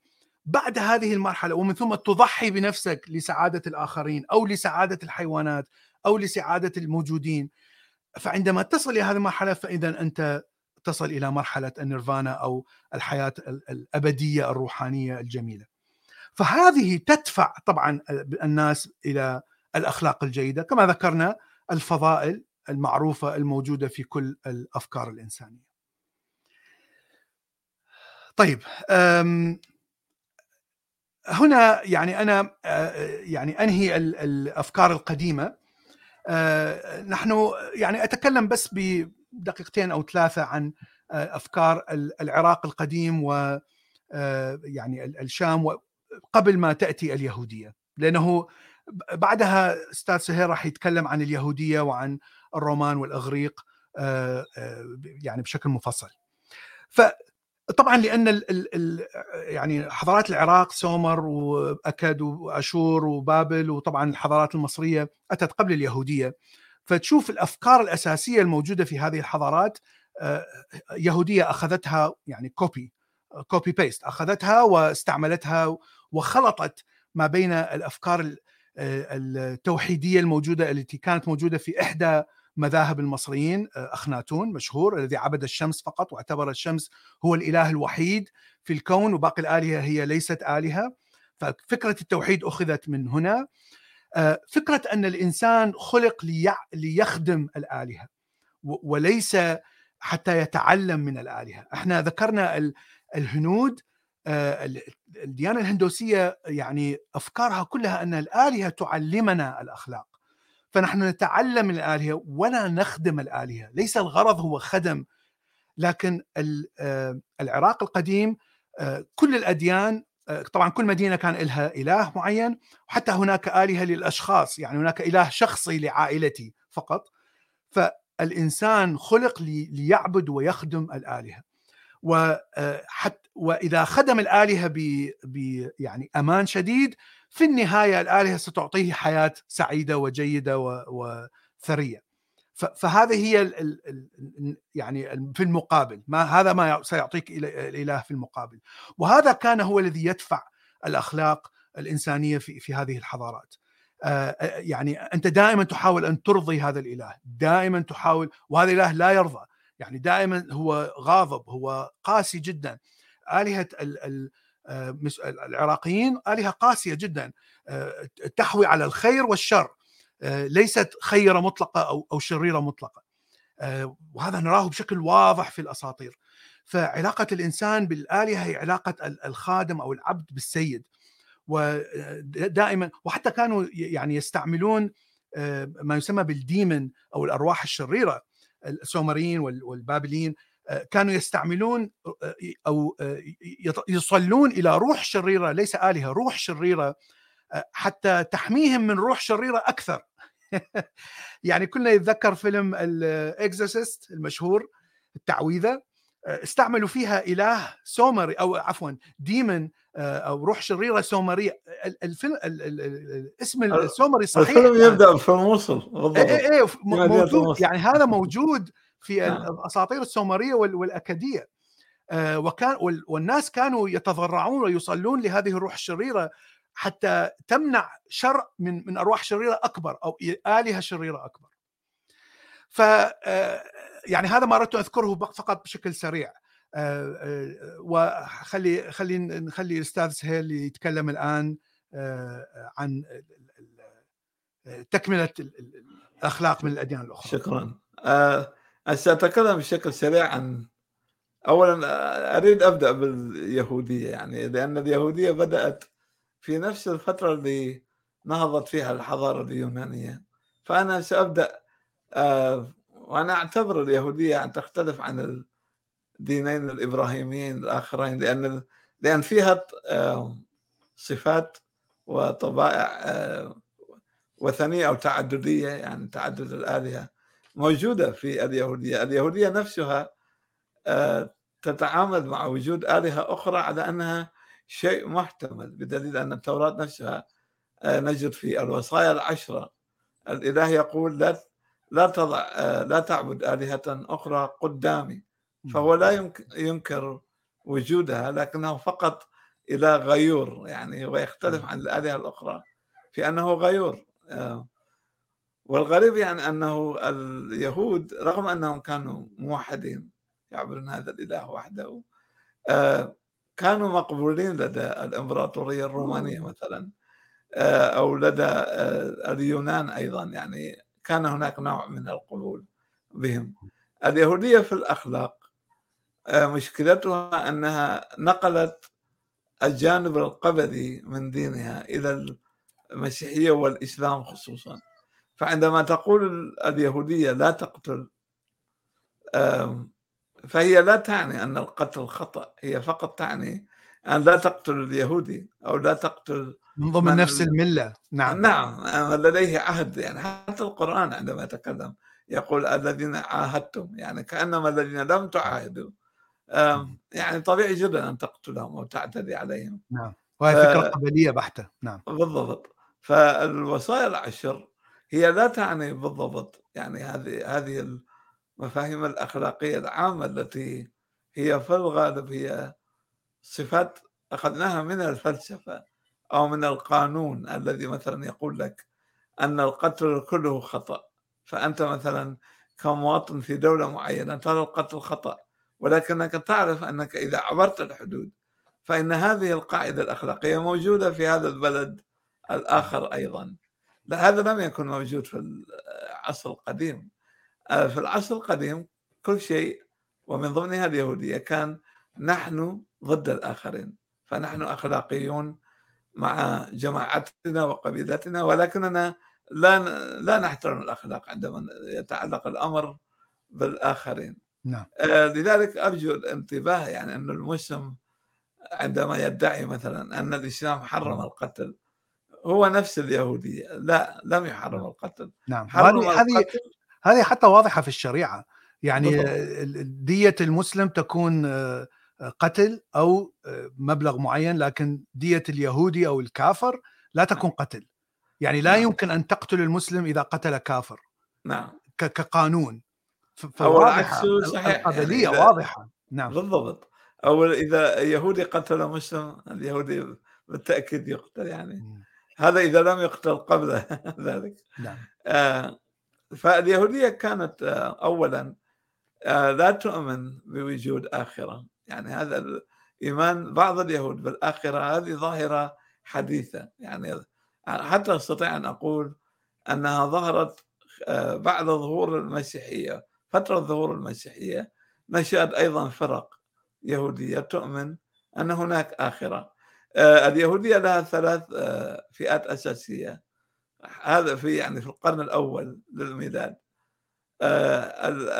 بعد هذه المرحلة ومن ثم تضحي بنفسك لسعادة الآخرين أو لسعادة الحيوانات أو لسعادة الموجودين فعندما تصل إلى هذه المرحلة فاذا أنت تصل إلى مرحلة النيرفانا أو الحياة الأبدية الروحانية الجميلة. فهذه تدفع طبعا الناس إلى الأخلاق الجيدة كما ذكرنا الفضائل المعروفة الموجودة في كل الأفكار الإنسانية. طيب هنا يعني أنا يعني أنهي الأفكار القديمة نحن يعني أتكلم بس بدقيقتين أو ثلاثة عن أفكار العراق القديم و يعني الشام قبل ما تأتي اليهودية لأنه بعدها أستاذ سهير راح يتكلم عن اليهودية وعن الرومان والإغريق يعني بشكل مفصل. فطبعا لأن ال ال يعني حضارات العراق سومر وأكد وأشور وبابل وطبعا الحضارات المصرية أتت قبل اليهودية. فتشوف الأفكار الأساسية الموجودة في هذه الحضارات يهودية أخذتها يعني copy copy paste أخذتها واستعملتها وخلطت ما بين الأفكار التوحيدية الموجودة التي كانت موجودة في إحدى مذاهب المصريين أخناتون مشهور الذي عبد الشمس فقط واعتبر الشمس هو الإله الوحيد في الكون وباقي الآلهة هي ليست آلهة. ففكرة التوحيد أخذت من هنا. فكرة أن الإنسان خلق ليخدم الآلهة وليس حتى يتعلم من الآلهة. إحنا ذكرنا الهنود آه، الديانة الهندوسية يعني أفكارها كلها أن الآلهة تعلمنا الأخلاق. فنحن نتعلم الآلهة ولا نخدم الآلهة. ليس الغرض هو خدم لكن آه، العراق القديم آه، كل الأديان طبعا كل مدينة كان لها إله معين وحتى هناك آلهة للأشخاص يعني هناك إله شخصي لعائلتي فقط. فالإنسان خلق ليعبد ويخدم الآلهة. وحتى وإذا خدم الآلهة ب يعني أمان شديد في النهاية الآلهة ستعطيه حياة سعيدة وجيدة وثرية. فهذه هي ال ال يعني في المقابل. ما هذا ما سيعطيك الإله في المقابل. وهذا كان هو الذي يدفع الأخلاق الإنسانية في في هذه الحضارات. يعني أنت دائما تحاول أن ترضي هذا الإله. دائما تحاول وهذا الإله لا يرضى. يعني دائما هو غاضب هو قاسي جدا. آلهة آه، العراقيين آلهة قاسية جدا. آه، تحوي على الخير والشر. آه، ليست خيرة مطلقة أو أو شريرة مطلقة. وهذا نراه بشكل واضح في الأساطير. فعلاقة الإنسان بالآلهة هي علاقة الخادم أو العبد بالسيد. ودائما وحتى كانوا يعني يستعملون ما يسمى بالديمن أو الأرواح الشريرة. السومريين والبابليين كانوا يستعملون أو يصلون إلى روح شريرة ليس آلهة روح شريرة حتى تحميهم من روح شريرة أكثر. [laughs] يعني كنا يتذكر فيلم ال Exorcist المشهور التعويذة استعملوا فيها إله سومري أو عفوا demon أو روح شريرة سومرية. الفيلم الاسم السومري صحيح؟ الفيلم يبدأ في الموصل اي اي إيه، موجود يعني هذا موجود في نعم. الأساطير السومرية والاكديه آه، وكان والناس كانوا يتضرعون ويصلون لهذه الروح الشريرة حتى تمنع شر من من أرواح شريرة أكبر أو آلهة شريرة أكبر. ف آه، يعني هذا ما أردت أذكره فقط بشكل سريع. آه، وخلي خلي نخلي الاستاذ سهيل يتكلم الآن عن تكملة الأخلاق من الأديان الأخرى. شكرا. سأتكلم بشكل سريع عن أولا أريد أبدأ باليهودية يعني لأن اليهودية بدأت في نفس الفترة اللي نهضت فيها الحضارة اليونانية فأنا سأبدأ آه، وأنا أعتبر اليهودية أن تختلف عن الدينين الإبراهيميين الآخرين لأن لأن فيها آه، صفات وطبائع آه، وثنية أو تعددية يعني تعدد الآلهة موجودة في اليهودية. اليهودية نفسها آه، تتعامل مع وجود آلهة أخرى على أنها شيء محتمل بدليل أن التوراة نفسها نجد في الوصايا العشرة. الإله يقول لا لا تضع لا تعبد آلهة أخرى قدامي. فهو لا ينكر وجودها لكنه فقط إلى غيور يعني ويختلف عن الآلهة الأخرى في أنه غيور. والغريب يعني أنه اليهود رغم أنهم كانوا موحدين يعبدون هذا الإله وحده آه، كانوا مقبولين لدى الإمبراطورية الرومانية مثلا آه، أو لدى آه، اليونان أيضا يعني كان هناك نوع من القبول بهم. اليهودية في الأخلاق مشكلتها أنها نقلت الجانب القبلي من دينها إلى المسيحية والإسلام خصوصا. فعندما تقول اليهودية لا تقتل فهي لا تعني أن القتل خطأ هي فقط تعني أن لا تقتل اليهودي أو لا تقتل من ضمن من نفس الملة. نعم. نعم لديه عهد يعني حتى القرآن عندما يتكلم يقول الذين عاهدتم يعني كأنما الذين لم تعاهدوا. يعني طبيعي جدا أن تقتلهم أو تعتدي عليهم. نعم. وهي فكرة قبلية بحتة. نعم. بالضبط. فالوصايا العشر هي لا تعني بالضبط يعني هذه هذه المفاهيم الأخلاقية العامة التي هي في الغالب هي صفات أخذناها من الفلسفة أو من القانون الذي مثلا يقول لك أن القتل كله خطأ. فأنت مثلا كمواطن في دولة معينة ترى القتل خطأ. ولكنك تعرف أنك إذا عبرت الحدود فإن هذه القاعدة الأخلاقية موجودة في هذا البلد الآخر أيضا. لا هذا لم يكن موجود في العصر القديم. آه، في العصر القديم كل شيء ومن ضمنها اليهودية كان نحن ضد الآخرين. فنحن أخلاقيون مع جماعتنا وقبيلتنا ولكننا لا لا نحترم الأخلاق عندما يتعلق الأمر بالآخرين. نعم. آه، لذلك أرجو الانتباه يعني أن المسلم عندما يدعي مثلا أن الإسلام حرم القتل هو نفس اليهودية لا لم يحرم القتل. نعم. هذه هذه هذه حتى واضحة في الشريعة. يعني بالضبط. دية المسلم تكون آه، قتل أو آه، مبلغ معين لكن دية اليهودي أو الكافر لا تكون قتل. يعني لا نعم. يمكن أن تقتل المسلم إذا قتل كافر. نعم. كقانون. فواضحه صحيح. القبليه يعني واضحة. نعم. بالضبط. أو إذا يهودي قتل مسلم اليهودي بالتأكيد يقتل يعني. م. هذا إذا لم يقتل قبل [laughs] ذلك. نعم. آه فاليهودية كانت آه اولا آه لا تؤمن بوجود آخرة. يعني هذا الإيمان بعض اليهود بالآخرة هذه ظاهرة حديثة. يعني حتى أستطيع أن أقول أنها ظهرت آه، بعد ظهور المسيحية. فترة ظهور المسيحية نشأت أيضا فرق يهودية تؤمن أن هناك آخرة. آه، اليهودية لها ثلاث آه، فئات أساسية. هذا في يعني في القرن الأول للميلاد.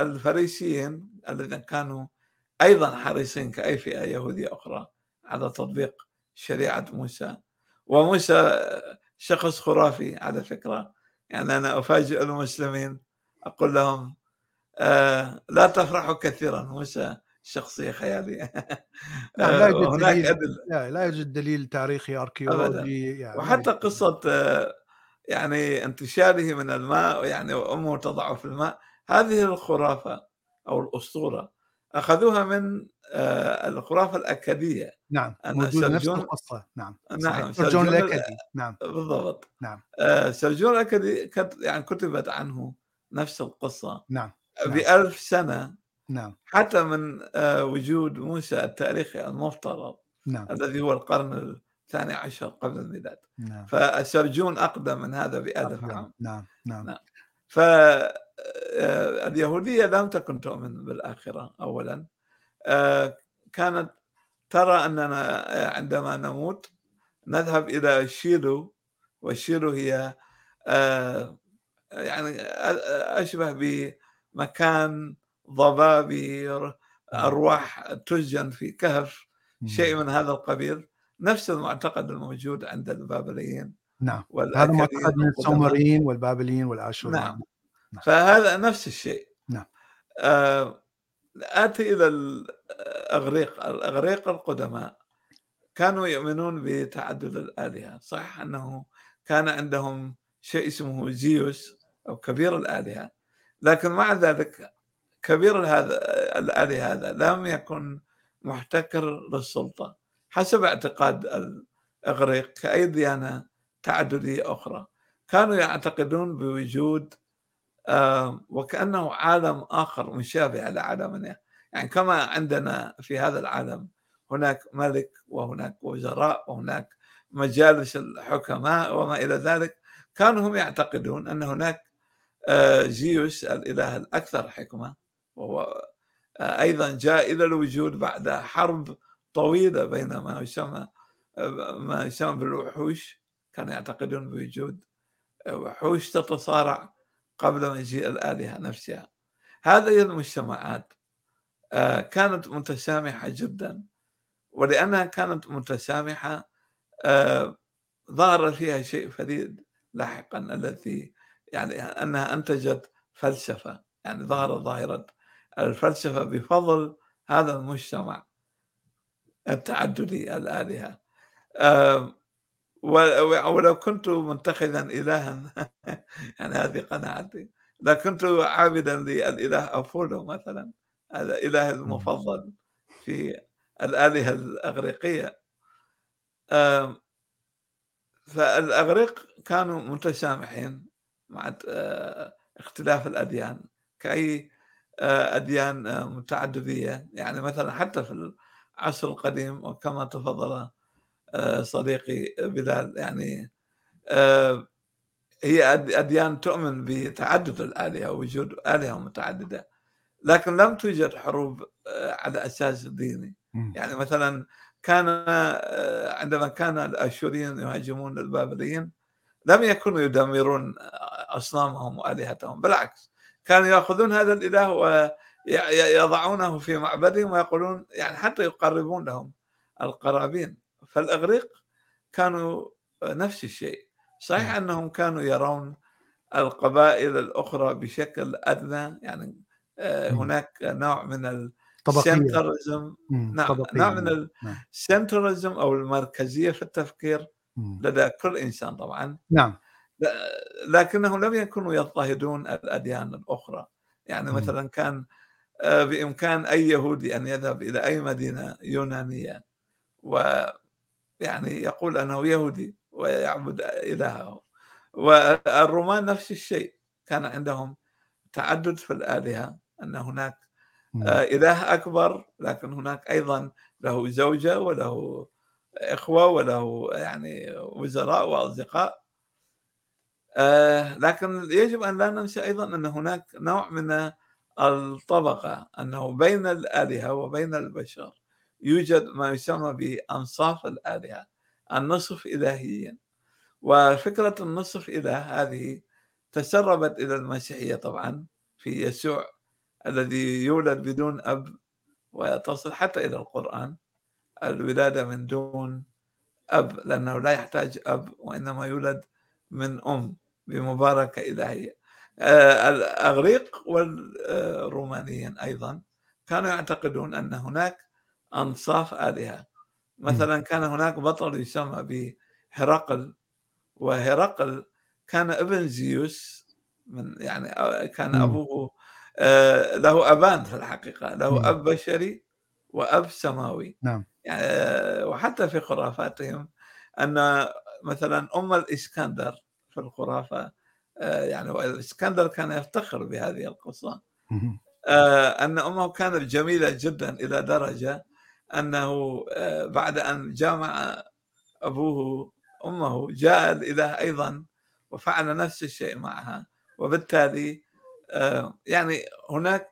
الفريسيين الذين كانوا أيضا حريصين كأي فئة يهودية أخرى على تطبيق شريعة موسى. وموسى شخص خرافي على فكرة. يعني أنا أفاجئ المسلمين أقول لهم آه لا تفرحوا كثيرا موسى شخصية خيالية. لا, لا يوجد هناك دليل لا, لا يوجد دليل تاريخي أركيولوجي يعني وحتى قصة آه يعني انتشاره من الماء يعني أمه تضعه في الماء هذه الخرافة أو الأسطورة أخذوها من الخرافة الأكادية. نعم موجودة نفس القصة. نعم نعم سرجون الأكادي. نعم. بالضبط. نعم. سرجون الأكادي يعني كتبت عنه نفس القصة. نعم, نعم. بألف سنة نعم. حتى من آه، وجود موسى التاريخي المفترض نعم. الذي هو القرن الثاني عشر قبل الميلاد. نعم. فالسرجون أقدم من هذا بألف عام. نعم نعم, نعم. ف اليهودية لم تكن تؤمن بالآخرة أولا. آه، كانت ترى أننا عندما نموت نذهب إلى شيلو وشيلو هي آه، يعني أشبه بمكان ضبابي نعم. أرواح تسجن في كهف شيء من هذا القبيل. نفس المعتقد الموجود عند البابليين نعم. هذا معتقد من السومريين والبابليين والآشوريين. نعم. نعم. فهذا نفس الشيء. نعم. آه آتي إلى الأغريق الأغريق القدماء كانوا يؤمنون بتعدد الآلهة. صح أنه كان عندهم شيء اسمه زيوس أو كبير الآلهة. لكن مع ذلك كبير هذا الآلهة هذا لم يكن محتكر للسلطة حسب اعتقاد الإغريق كأي ديانة تعددية أخرى. كانوا يعتقدون بوجود وكأنه عالم آخر مشابه على عالمنا يعني كما عندنا في هذا العالم هناك ملك وهناك وزراء وهناك مجالس الحكماء وما إلى ذلك كانوا هم يعتقدون أن هناك زيوس الإله الأكثر حكمة وهو آه، أيضا جاء إلى الوجود بعد حرب طويلة بين ما يسمى ما يسمى بالوحوش كانوا يعتقدون بوجود وحوش تتصارع قبل مجيء الآلهة نفسها. هذه المجتمعات آه، كانت متسامحة جدا ولأنها كانت متسامحة آه، ظهر فيها شيء فريد لاحقا الذي يعني أنها أنتجت فلسفة يعني ظهرت ظاهرة الفلسفة بفضل هذا المجتمع التعددي الآلهة. ولو كنت متخذا إلها [laughs] يعني هذه قناعتي. لكنت عابدا للإله أفولو مثلا هذا إله المفضل في الآلهة الأغريقية. فالأغريق كانوا متسامحين مع اختلاف الأديان كأي أديان متعددية. يعني مثلا حتى في العصر القديم وكما تفضل صديقي بلال يعني هي أديان تؤمن بتعدد الآلهة ووجود آلهة متعددة لكن لم توجد حروب على أساس ديني. يعني مثلا كان عندما كان الاشوريين يهاجمون البابليين لم يكونوا يدمرون أصنامهم وآلهتهم بالعكس كانوا يأخذون هذا الإله ويضعونه في معبدهم ويقولون يعني حتى يقربون لهم القرابين. فالإغريق كانوا نفس الشيء. صحيح أنهم كانوا يرون القبائل الأخرى بشكل أدنى يعني هناك نوع من السنترزم نعم نوع من السنترزم أو المركزية في التفكير لدى كل إنسان طبعا. نعم. لكنهم لم يكونوا يضطهدون الأديان الأخرى. يعني مثلا كان آه، بإمكان أي يهودي أن يذهب إلى أي مدينة يونانية ويعني يقول أنه يهودي ويعبد إلهه. والرومان نفس الشيء. كان عندهم تعدد في الآلهة أن هناك آه، إله أكبر لكن هناك أيضا له زوجة وله إخوة وله يعني وزراء وأصدقاء. آه، لكن يجب أن لا ننسى أيضا أن هناك نوع من الطبقة أنه بين الآلهة وبين البشر يوجد ما يسمى بأنصاف الآلهة النصف إلهيين. وفكرة النصف إله هذه تسربت إلى المسيحية طبعا في يسوع الذي يولد بدون أب وتصل حتى إلى القرآن الولادة من دون أب لأنه لا يحتاج أب وإنما يولد من أم. بمباركة إلهية. آه، الأغريق والرومانيين أيضا كانوا يعتقدون أن هناك أنصاف آلهة. مثلا كان هناك بطل يسمى بهرقل وهرقل كان ابن زيوس من يعني كان أبوه آه، له أبان في الحقيقة له أب بشري وأب سماوي. نعم. يعني آه، وحتى في خرافاتهم أن مثلا أم الإسكندر في الخرافة آه، يعني الاسكندر كان يفتخر بهذه القصة. أن أمه كانت جميلة جدا إلى درجة أنه بعد أن جامع أبوه أمه جاء الاله أيضا وفعل نفس الشيء معها. وبالتالي آه، يعني هناك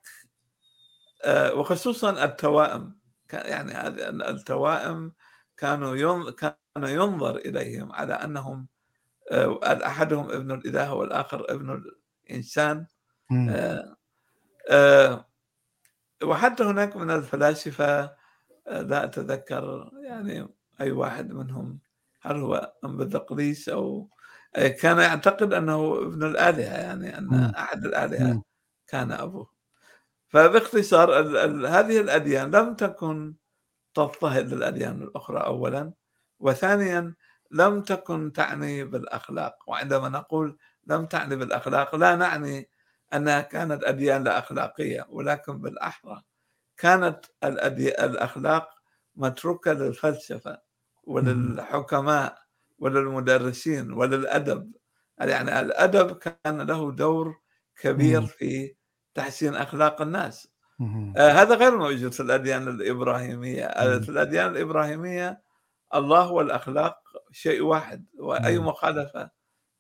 آه، وخصوصا التوائم يعني التوائم كانوا كان ينظر إليهم على أنهم آه، أحدهم ابن الإله والآخر ابن الإنسان. وحتى هناك من الفلاسفة لا أتذكر يعني أي واحد منهم هل هو امبدقليس أو كان يعتقد أنه ابن الآلهة يعني أن أحد الآلهة كان أبوه. فباختصار ال ال هذه الأديان لم تكن تضطهد الاديان الأخرى اولا وثانيا لم تكن تعني بالأخلاق. وعندما نقول لم تعني بالأخلاق لا نعني أنها كانت أديان لا أخلاقية ولكن بالأحرى. كانت الأخلاق متروكة للفلسفة وللحكماء وللمدرسين وللأدب. يعني الأدب كان له دور كبير في تحسين أخلاق الناس. آه هذا غير موجود في الأديان الإبراهيمية. آه، في الأديان الإبراهيمية الله والأخلاق شيء واحد وأي مخالفة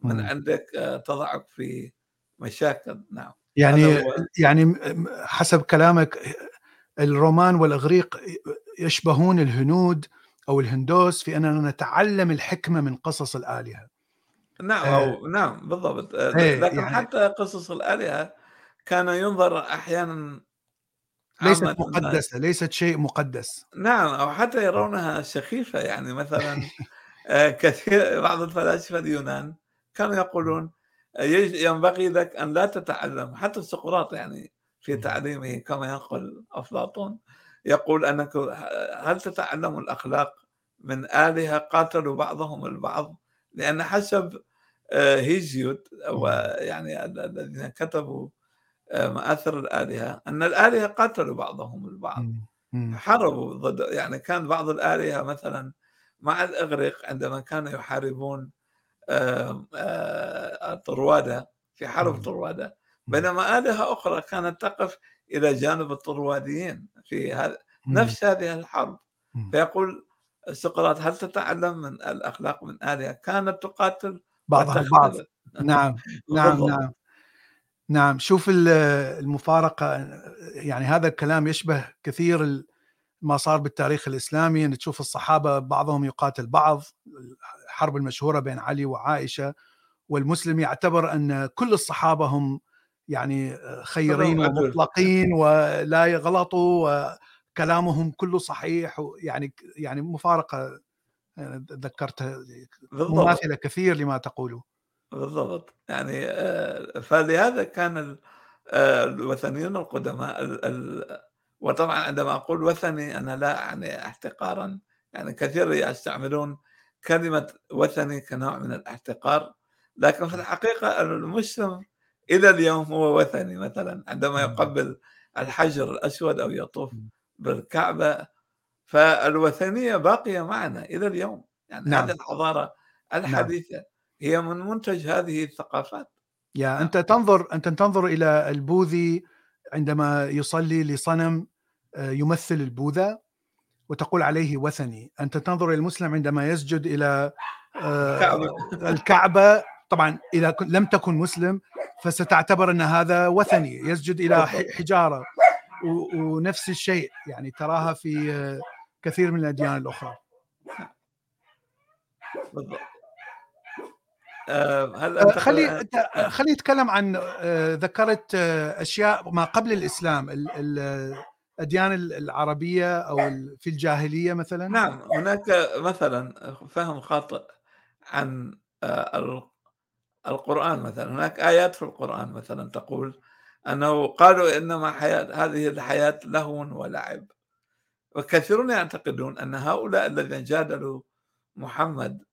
من عندك آه تضعك في مشاكل. نعم. يعني يعني حسب كلامك الرومان والإغريق يشبهون الهنود أو الهندوس في أننا نتعلم الحكمة من قصص الآلهة. نعم أو آه نعم بالضبط. آه إيه، لكن يعني حتى قصص الآلهة كان ينظر أحيانا ليست مقدسة ليست شيء مقدس. نعم أو حتى يرونها سخيفه يعني مثلا آه كثير بعض الفلاسفة اليونان كانوا يقولون ينبغي لك أن لا تتعلم. حتى سقراط يعني في تعليمه كما ينقل أفلاطون يقول أنك هل تتعلم الأخلاق من آلهة قاتلوا بعضهم البعض؟ لأن حسب آه، هيزيود ويعني الذين كتبوا آه، مآثر الآلهة أن الآلهة قاتلوا بعضهم البعض. حاربوا ضد يعني كان بعض الآلهة مثلا مع الإغريق عندما كانوا يحاربون طروادة في حرب طروادة بينما آلهة أخرى كانت تقف إلى جانب الطرواديين في هذا نفس هذه الحرب. فيقول سقراط هل تتعلم من الأخلاق من آلهة؟ كانت تقاتل بعضها البعض. نعم. [laughs] نعم نعم. نعم شوف المفارقة يعني هذا الكلام يشبه كثير ما صار بالتاريخ الإسلامي أن تشوف الصحابة بعضهم يقاتل بعض الحرب المشهورة بين علي وعائشة والمسلم يعتبر أن كل الصحابة هم يعني خيرين ومطلقين ولا يغلطوا وكلامهم كله صحيح يعني يعني مفارقة ذكرتها مماثلة كثير لما تقوله. بالضبط يعني آه، فلهذا كان آه، الوثنيون القدماء وطبعا عندما أقول وثني أنا لا اعني احتقارا يعني كثير يستعملون كلمة وثني كنوع من الاحتقار لكن في الحقيقة المسلم إلى اليوم هو وثني مثلا عندما يقبل الحجر الأسود أو يطوف بالكعبة فالوثنية باقية معنا إلى اليوم يعني نعم. هذه الحضارة نعم. الحديثة نعم. هي من منتج هذه الثقافات. يا نعم. أنت تنظر أنت تنظر إلى البوذي عندما يصلي لصنم آه، يمثل البوذا وتقول عليه وثني. أنت تنظر إلى المسلم عندما يسجد إلى آه، الكعبة. طبعا إذا لم تكن مسلم فستعتبر أن هذا وثني. يسجد إلى حجارة. ونفس الشيء يعني تراها في آه، كثير من الأديان الأخرى. بالضبط. آه، هل أنت خلي نعم. خلي نتكلم عن آه، ذكرت آه، أشياء ما قبل الإسلام الاديان العربية أو في الجاهلية مثلا؟ نعم هناك مثلا فهم خاطئ عن القرآن مثلا. هناك آيات في القرآن مثلا تقول أنه قالوا إنما حياة هذه الحياة لهو ولعب. وكثيرون يعتقدون أن هؤلاء الذين جادلوا محمد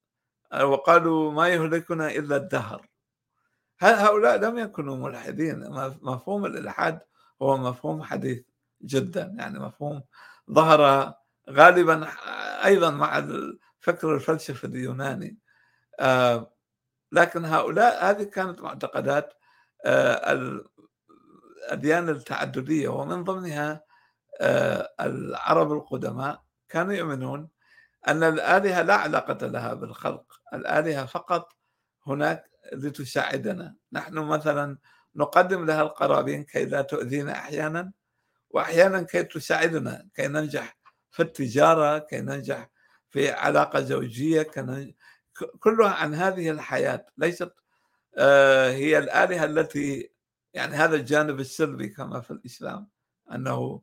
وقالوا ما يهلكنا إلا الدهر. هؤلاء لم يكونوا ملحدين؟ مفهوم الإلحاد هو مفهوم حديث جدا يعني مفهوم ظهر غالبا أيضا مع الفكر الفلسفي اليوناني. آه، لكن هؤلاء هذه كانت معتقدات آه، الأديان التعددية ومن ضمنها آه، العرب القدماء كانوا يؤمنون أن الآلهة لا علاقة لها بالخلق. الآلهة فقط هناك لتساعدنا. نحن مثلا نقدم لها القرابين كي لا تؤذينا أحيانا وأحيانا كي تساعدنا كي ننجح في التجارة كي ننجح في علاقة زوجية كلها عن هذه الحياة. ليست آه، هي الآلهة التي يعني هذا الجانب السلبي كما في الإسلام أنه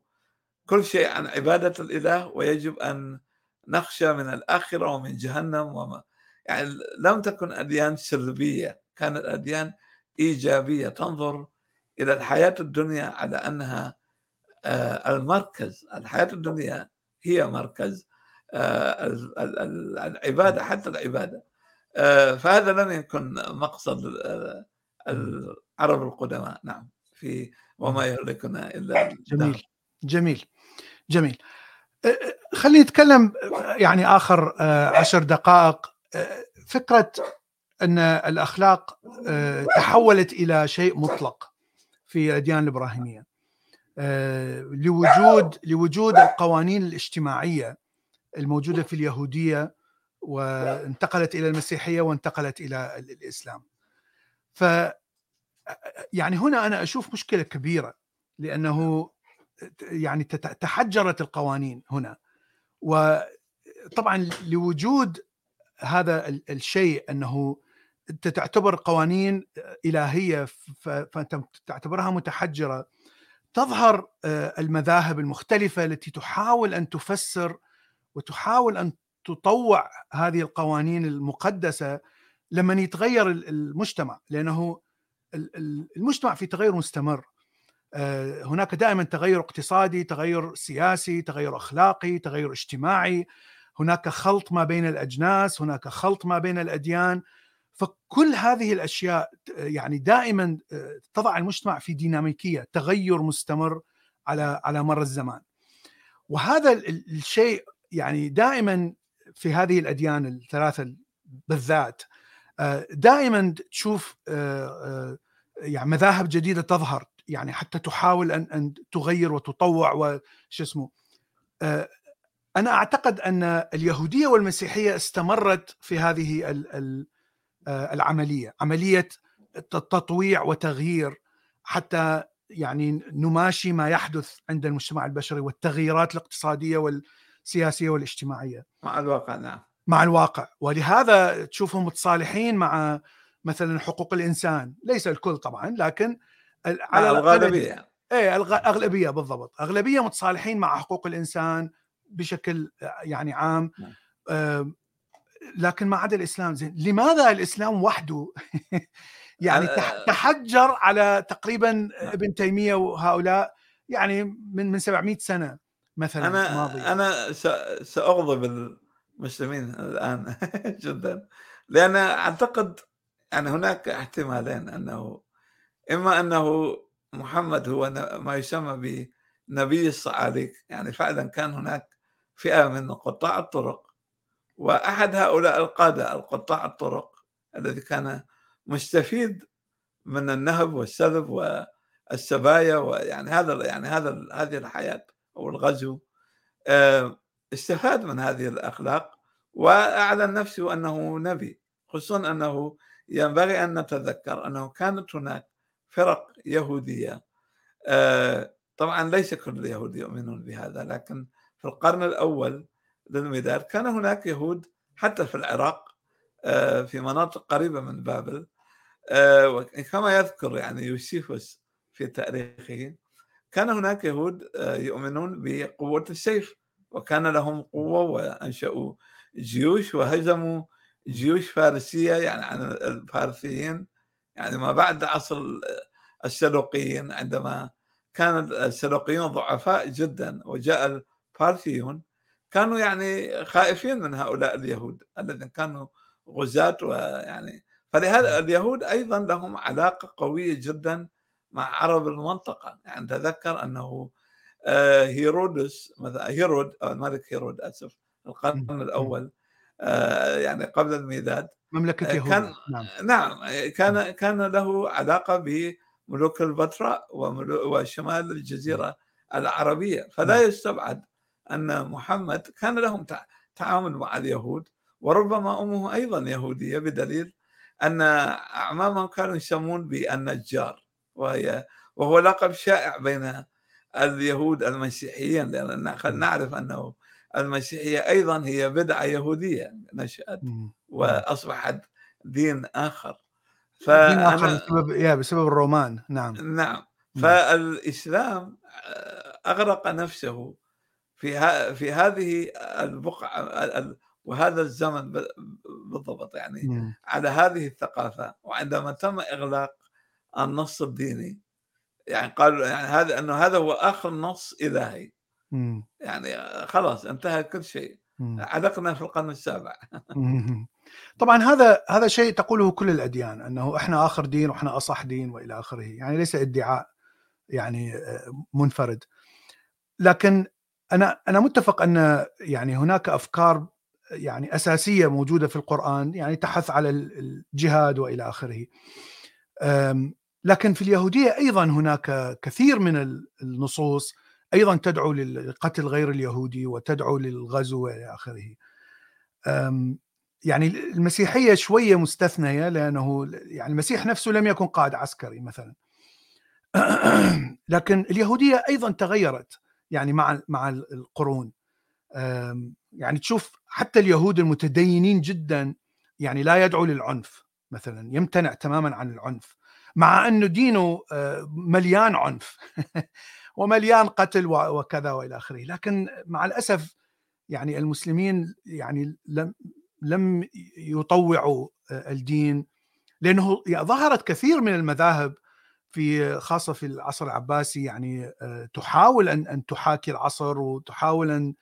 كل شيء عن عبادة الإله ويجب أن نخشى من الآخرة ومن جهنم وما يعني لم تكن أديان سلبية كانت أديان إيجابية. تنظر إلى الحياة الدنيا على أنها آه، المركز. الحياة الدنيا هي مركز آه، العبادة حتى العبادة. آه، فهذا لم يكن مقصد العرب القدماء. نعم في وما يهلكنا إلا جميل جميل جميل. خلينا نتكلم يعني آخر عشر دقائق. فكرة أن الأخلاق آه، تحولت إلى شيء مطلق في الأديان الإبراهيمية لوجود لوجود القوانين الاجتماعية الموجودة في اليهودية وانتقلت إلى المسيحية وانتقلت إلى الإسلام. ف يعني هنا أنا أشوف مشكلة كبيرة لأنه يعني تحجرت القوانين هنا وطبعا لوجود هذا الشيء أنه أنت تعتبر قوانين إلهية فأنت تعتبرها متحجرة. تظهر آه، المذاهب المختلفة التي تحاول أن تفسر وتحاول أن تطوع هذه القوانين المقدسة لما يتغير المجتمع لأنه المجتمع في تغير مستمر. هناك دائما تغير اقتصادي تغير سياسي تغير أخلاقي تغير اجتماعي. هناك خلط ما بين الأجناس هناك خلط ما بين الأديان. فكل هذه الأشياء يعني دائما تضع المجتمع في ديناميكية تغير مستمر على على مر الزمان. وهذا الشيء يعني دائما في هذه الأديان الثلاثة بالذات دائما تشوف يعني مذاهب جديدة تظهر يعني حتى تحاول أن أن تغير وتطوع وش اسمه أنا أعتقد أن اليهودية والمسيحية استمرت في هذه العملية عملية تطويع وتغيير حتى يعني نماشي ما يحدث عند المجتمع البشري والتغييرات الاقتصادية والسياسية والاجتماعية. مع الواقع نعم. مع الواقع. ولهذا تشوفهم متصالحين مع مثلا حقوق الإنسان. ليس الكل طبعا لكن على الغالبية. إيه الاغلبيه بالضبط. أغلبية متصالحين مع حقوق الإنسان بشكل يعني عام نعم. لكن ما عدا الإسلام زين لماذا الإسلام وحده [laughs] يعني تحجر على تقريبا نعم. ابن تيمية وهؤلاء يعني من من 700 سنة مثلا أنا ماضي. أنا سأغضب المسلمين الآن [laughs] جدا لأن أعتقد يعني هناك احتمالين أنه إما أنه محمد هو ما يسمى بنبي الصعاليك يعني فعلا كان هناك فئة من قطاع الطرق. وأحد هؤلاء القادة القطاع الطرق الذي كان مستفيد من النهب والسلب والسبايا ويعني هذا يعني هذا هذه الحياة أو الغزو آه، استفاد من هذه الأخلاق وأعلن نفسه أنه نبي خصوصا أنه ينبغي أن نتذكر أنه كانت هناك فرق يهودية. آه، طبعا ليس كل اليهود يؤمنون بهذا لكن في القرن الأول للميلاد كان هناك يهود حتى في العراق آه، في مناطق قريبة من بابل آه، كما يذكر يعني يوسيفوس في تاريخه كان هناك يهود يؤمنون بقوة السيف وكان لهم قوة وأنشأوا جيوش وهزموا جيوش فارسية يعني عن الفارسيين يعني ما بعد عصر السلوقيين عندما كان السلوقيون ضعفاء جدا وجاء الفارسيون كانوا يعني خائفين من هؤلاء اليهود الذين كانوا غزاة ويعني فلهذا اليهود أيضا لهم علاقة قوية جدا مع عرب المنطقة. يعني تذكر أنه آه، هيرودس مثلا هيرود الملك هيرود آسف القرن الأول آه، يعني قبل الميلاد مملكة آه، يهودا كان نعم. نعم كان كان له علاقة بملوك البتراء وشمال الجزيرة العربية. فلا نعم. يستبعد أن محمد كان لهم تعامل مع اليهود وربما أمه أيضا يهودية بدليل أن أعمامهم كانوا يسمون بالنجار وهي وهو لقب شائع بين اليهود المسيحيين نعم. نعرف أنه المسيحية أيضا هي بدعة يهودية نشأت وأصبحت دين دين آخر بسبب يا بسبب الرومان. نعم. نعم. فالإسلام أغرق نفسه في في هذه البقعة وهذا الزمن بالضبط يعني م. على هذه الثقافة وعندما تم إغلاق النص الديني يعني قالوا يعني هذا إنه هذا هو آخر نص إلهي. يعني خلاص انتهى كل شيء. علقنا في القرن السابع. [laughs] طبعا هذا هذا شيء تقوله كل الأديان إنه إحنا آخر دين وإحنا أصح دين وإلى آخره يعني ليس ادعاء يعني آه، منفرد. لكن أنا أنا متفق أن يعني هناك أفكار يعني أساسية موجودة في القرآن يعني تحث على الجهاد وإلى آخره لكن في اليهودية أيضا هناك كثير من النصوص أيضا تدعو لقتل غير اليهودي وتدعو للغزو وإلى آخره. يعني المسيحية شوية مستثنية لأنه يعني المسيح نفسه لم يكن قائد عسكري مثلا. [clears throat] لكن اليهودية أيضا تغيرت يعني مع مع القرون. يعني تشوف حتى اليهود المتدينين جدا يعني لا يدعو للعنف مثلا يمتنع تماما عن العنف مع أنه دينه آه، مليان عنف [laughs] ومليان قتل وكذا وإلى آخره لكن مع الأسف يعني المسلمين يعني لم لم يطوعوا الدين لأنه ظهرت كثير من المذاهب في خاصة في العصر العباسي يعني آه، تحاول أن أن تحاكي العصر وتحاول أن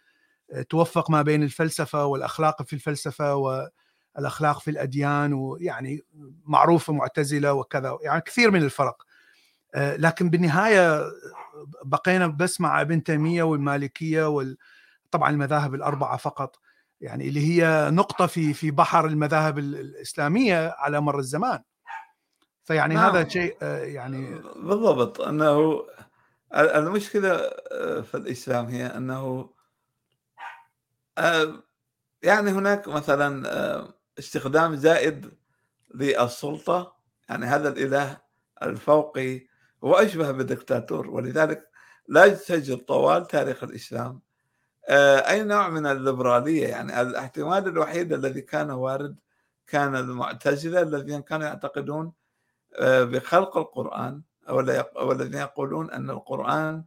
آه، توفق ما بين الفلسفة والأخلاق في الفلسفة والأخلاق في الأديان ويعني معروفة معتزلة وكذا يعني كثير من الفرق. آه، لكن بالنهاية بقينا بس مع ابن تيمية والمالكية وطبعا المذاهب الأربعة فقط يعني اللي هي نقطة في في بحر المذاهب الإسلامية على مر الزمان. فيعني نعم. هذا شيء آه، يعني بالضبط. أنه المشكلة آه، في الإسلام هي أنه آه، يعني هناك مثلا استخدام زائد للسلطة. يعني هذا الإله الفوقي هو اشبه بالدكتاتور ولذلك لا تجد طوال تاريخ الإسلام. أي نوع من الليبرالية. يعني الاحتمال الوحيد الذي كان وارد كان المعتزلة الذين كانوا يعتقدون آه، بخلق القرآن أو الذين يقولون أن القرآن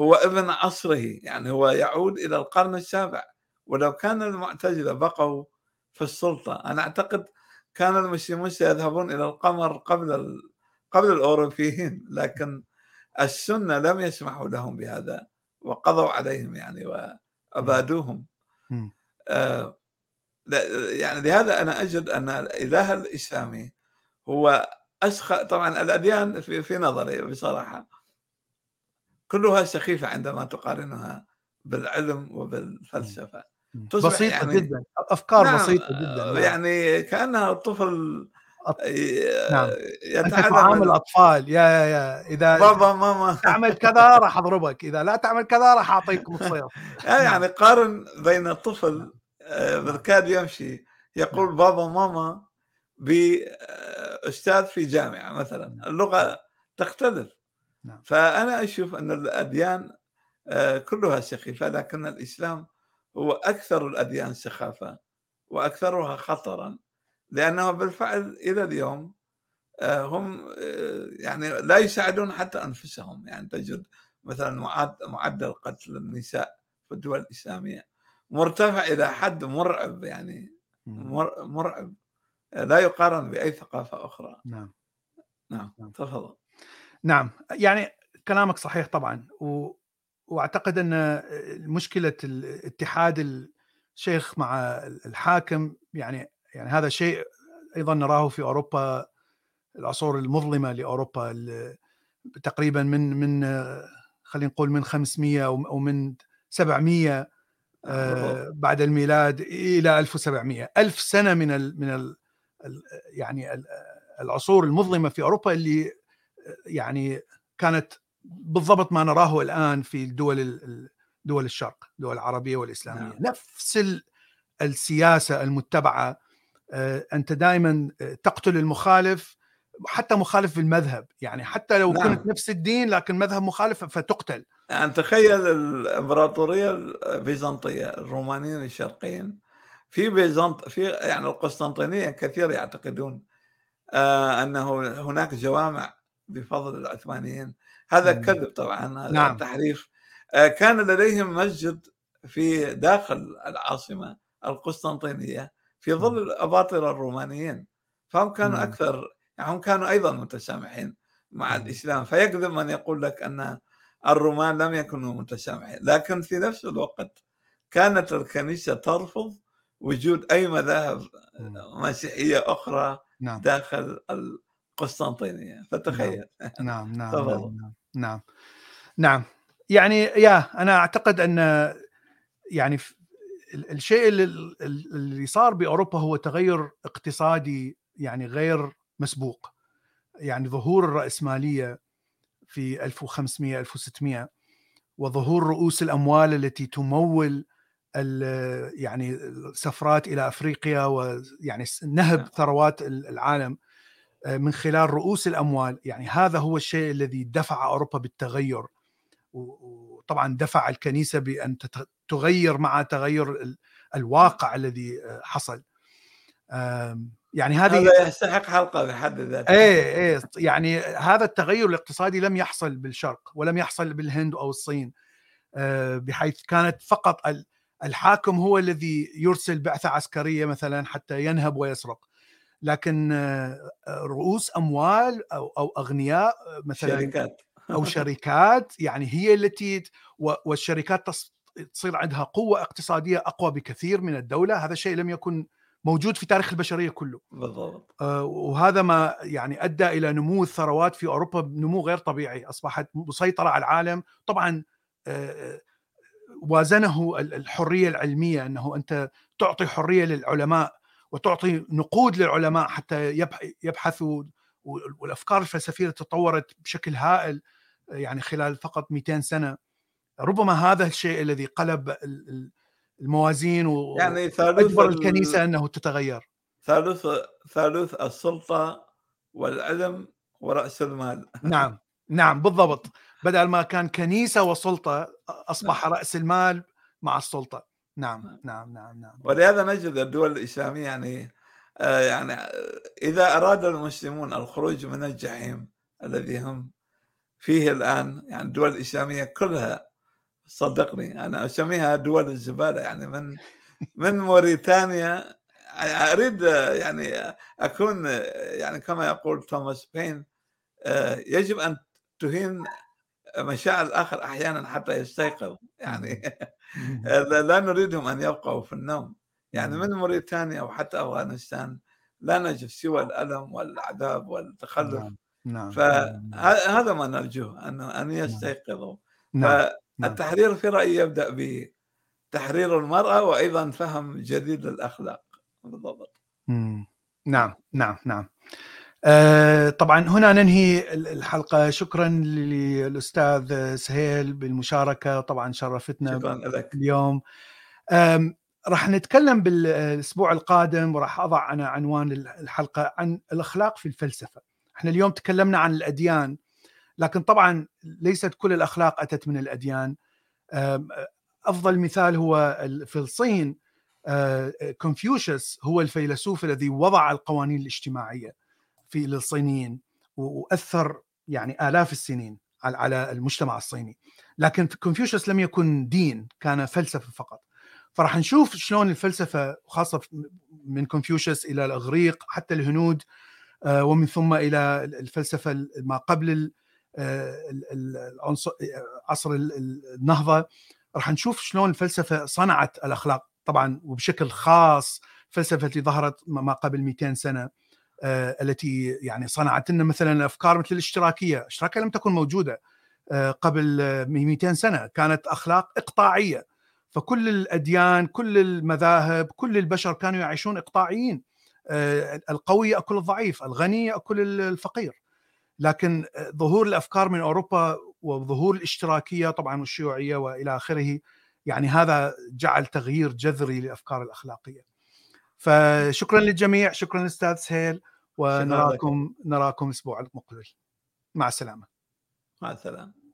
هو ابن عصره يعني هو يعود إلى القرن السابع. ولو كان المعتزلة بقوا في السلطة أنا أعتقد كان المسلمون سيذهبون إلى القمر قبل قبل الأوروبيين لكن السنة لم يسمحوا لهم بهذا وقضوا عليهم يعني وأبادوهم. آه يعني لهذا أنا أجد أن الإله الإسلامي هو أسخ طبعا الأديان في, في نظري بصراحة كلها سخيفة عندما تقارنها بالعلم وبالفلسفة. بسيطة يعني جدا. أفكار نعم بسيطة جدا نعم. يعني كأنها الطفل نعم. يتعامل الاطفال يا يا يا. إذا بابا ماما تعمل كذا راح أضربك. إذا لا تعمل كذا راح أعطيك مصير [laughs] يعني قارن بين الطفل آه، بالكاد يمشي يقول نعم. بابا ماما باستاذ في جامعة مثلا. نعم. اللغة تختلف نعم. فأنا أشوف أن الأديان آه، كلها سخيفة لكن الإسلام هو أكثر الأديان سخافة وأكثرها خطرا لأنه بالفعل إلى اليوم آه، هم آه، يعني لا يساعدون حتى أنفسهم. يعني تجد مثلا معدل قتل النساء في الدول الإسلامية مرتفع إلى حد مرعب يعني مرعب. لا يقارن بأي ثقافة أخرى. نعم. نعم, نعم. تفضل. نعم يعني كلامك صحيح طبعا و... وأعتقد أن مشكلة الاتحاد الشيخ مع الحاكم يعني يعني هذا شيء أيضا نراه في أوروبا العصور المظلمة لأوروبا تقريبا من من خلينا نقول من 500 أو من 700 آه، بعد الميلاد إلى 1700 ألف سنة من من يعني العصور المظلمة في أوروبا اللي يعني كانت بالضبط ما نراه الآن في الدول دول الشرق دول العربية والإسلامية نعم. نفس السياسة المتبعة آه، أنت دائما تقتل المخالف حتى مخالف في المذهب يعني حتى لو نعم. كنت نفس الدين لكن مذهب مخالف فتقتل يعني تخيل الإمبراطورية البيزنطية الرومانيين الشرقيين في بيزنط في يعني القسطنطينيه كثير يعتقدون آه أنه هناك جوامع بفضل العثمانيين. هذا كذب طبعا هذا نعم. تحريف. آه كان لديهم مسجد في داخل العاصمة القسطنطينية في ظل الأباطرة الرومانيين. فهم كانوا. أكثر يعني هم كانوا أيضا متسامحين مع. الإسلام. فيكذب من يقول لك أن الرومان لم يكونوا متسامحين. لكن في نفس الوقت كانت الكنيسة ترفض وجود أي مذاهب مسيحية أخرى نعم. داخل القسطنطينية. فتخيل. نعم. نعم. [laughs] نعم, نعم. نعم. نعم. يعني يا أنا أعتقد أن يعني الشيء اللي, اللي صار بأوروبا هو تغير اقتصادي يعني غير مسبوق. يعني ظهور الرأسمالية في 1500 1600 وظهور رؤوس الأموال التي تمول يعني السفرات إلى أفريقيا ويعني نهب نعم. ثروات العالم آه، من خلال رؤوس الأموال. يعني هذا هو الشيء الذي دفع أوروبا بالتغير. وطبعا دفع الكنيسة بأن تغير مع تغير الواقع الذي آه، حصل. يعني هذه هذا يستحق حلقة بحد ذاته إيه إيه يعني هذا التغير الاقتصادي لم يحصل بالشرق ولم يحصل بالهند أو الصين آه، بحيث كانت فقط الحاكم هو الذي يرسل بعثة عسكرية مثلا حتى ينهب ويسرق. لكن رؤوس أموال أو أو أغنياء مثلا شركات. أو [laughs] شركات يعني هي التي والشركات تصير عندها قوة اقتصادية أقوى بكثير من الدولة. هذا شيء لم يكن موجود في تاريخ البشرية كله. بالضبط. آه، وهذا ما يعني أدى إلى نمو الثروات في أوروبا نمو غير طبيعي. أصبحت مسيطرة على العالم. طبعا آه، وازنه الحرية العلمية أنه أنت تعطي حرية للعلماء وتعطي نقود للعلماء حتى يبحثوا والأفكار الفلسفية تطورت بشكل هائل يعني خلال فقط 200 سنة. ربما هذا الشيء الذي قلب الموازين و يعني ثالث الكنيسة أنه تتغير. ثالث ثالث السلطة والعلم ورأس المال. [laughs] نعم نعم بالضبط. بدل ما كان كنيسة وسلطة أصبح نعم. رأس المال مع السلطة نعم نعم نعم نعم, نعم. ولهذا نجد الدول الإسلامية يعني آه يعني إذا أراد المسلمون الخروج من الجحيم الذي هم فيه الآن يعني الدول الإسلامية كلها صدقني أنا أسميها دول الزبالة يعني من من موريتانيا أريد يعني أكون يعني كما يقول توماس بين يجب أن تهين مشاعر الآخر أحيانا حتى يستيقظ يعني [laughs] لا نريدهم أن يبقوا في النوم يعني من موريتانيا وحتى أفغانستان لا نجد سوى الألم والعذاب والتخلف نعم. نعم. فهذا ما نرجوه ان أن نعم. يستيقظوا نعم. نعم. التحرير في رأيي يبدأ بتحرير المرأة وأيضا فهم جديد للأخلاق بالضبط نعم نعم نعم طبعا هنا ننهي الحلقة. شكرا للأستاذ سهيل بالمشاركة. طبعا شرفتنا شكرا اليوم. راح نتكلم بالأسبوع القادم وراح أضع أنا عنوان الحلقة عن الأخلاق في الفلسفة. إحنا اليوم تكلمنا عن الأديان لكن طبعا ليست كل الأخلاق أتت من الأديان. أفضل مثال هو في الصين كونفوشيوس هو الفيلسوف الذي وضع القوانين الاجتماعية. في للصينيين وأثر يعني آلاف السنين على المجتمع الصيني. لكن كونفوشيوس لم يكن دين كان فلسفة فقط. فراح نشوف شلون الفلسفة خاصة من كونفوشيوس إلى الإغريق حتى الهنود ومن ثم إلى الفلسفة ما قبل عصر النهضة. راح نشوف شلون الفلسفة صنعت الأخلاق. طبعا وبشكل خاص فلسفة اللي ظهرت ما قبل 200 سنة. آه، التي يعني صنعت لنا مثلا أفكار مثل الاشتراكية، الاشتراكية لم تكن موجودة آه، قبل 200 سنة، كانت أخلاق إقطاعية فكل الأديان، كل المذاهب، كل البشر كانوا يعيشون إقطاعيين آه، القوي يأكل الضعيف، الغني يأكل الفقير. لكن ظهور الأفكار من أوروبا وظهور الاشتراكية طبعا والشيوعية وإلى آخره يعني هذا جعل تغيير جذري للافكار الأخلاقية. فشكرا للجميع، شكرا للأستاذ سهيل ونراكم نراكم الأسبوع المقبل. مع السلامة. مع السلامة.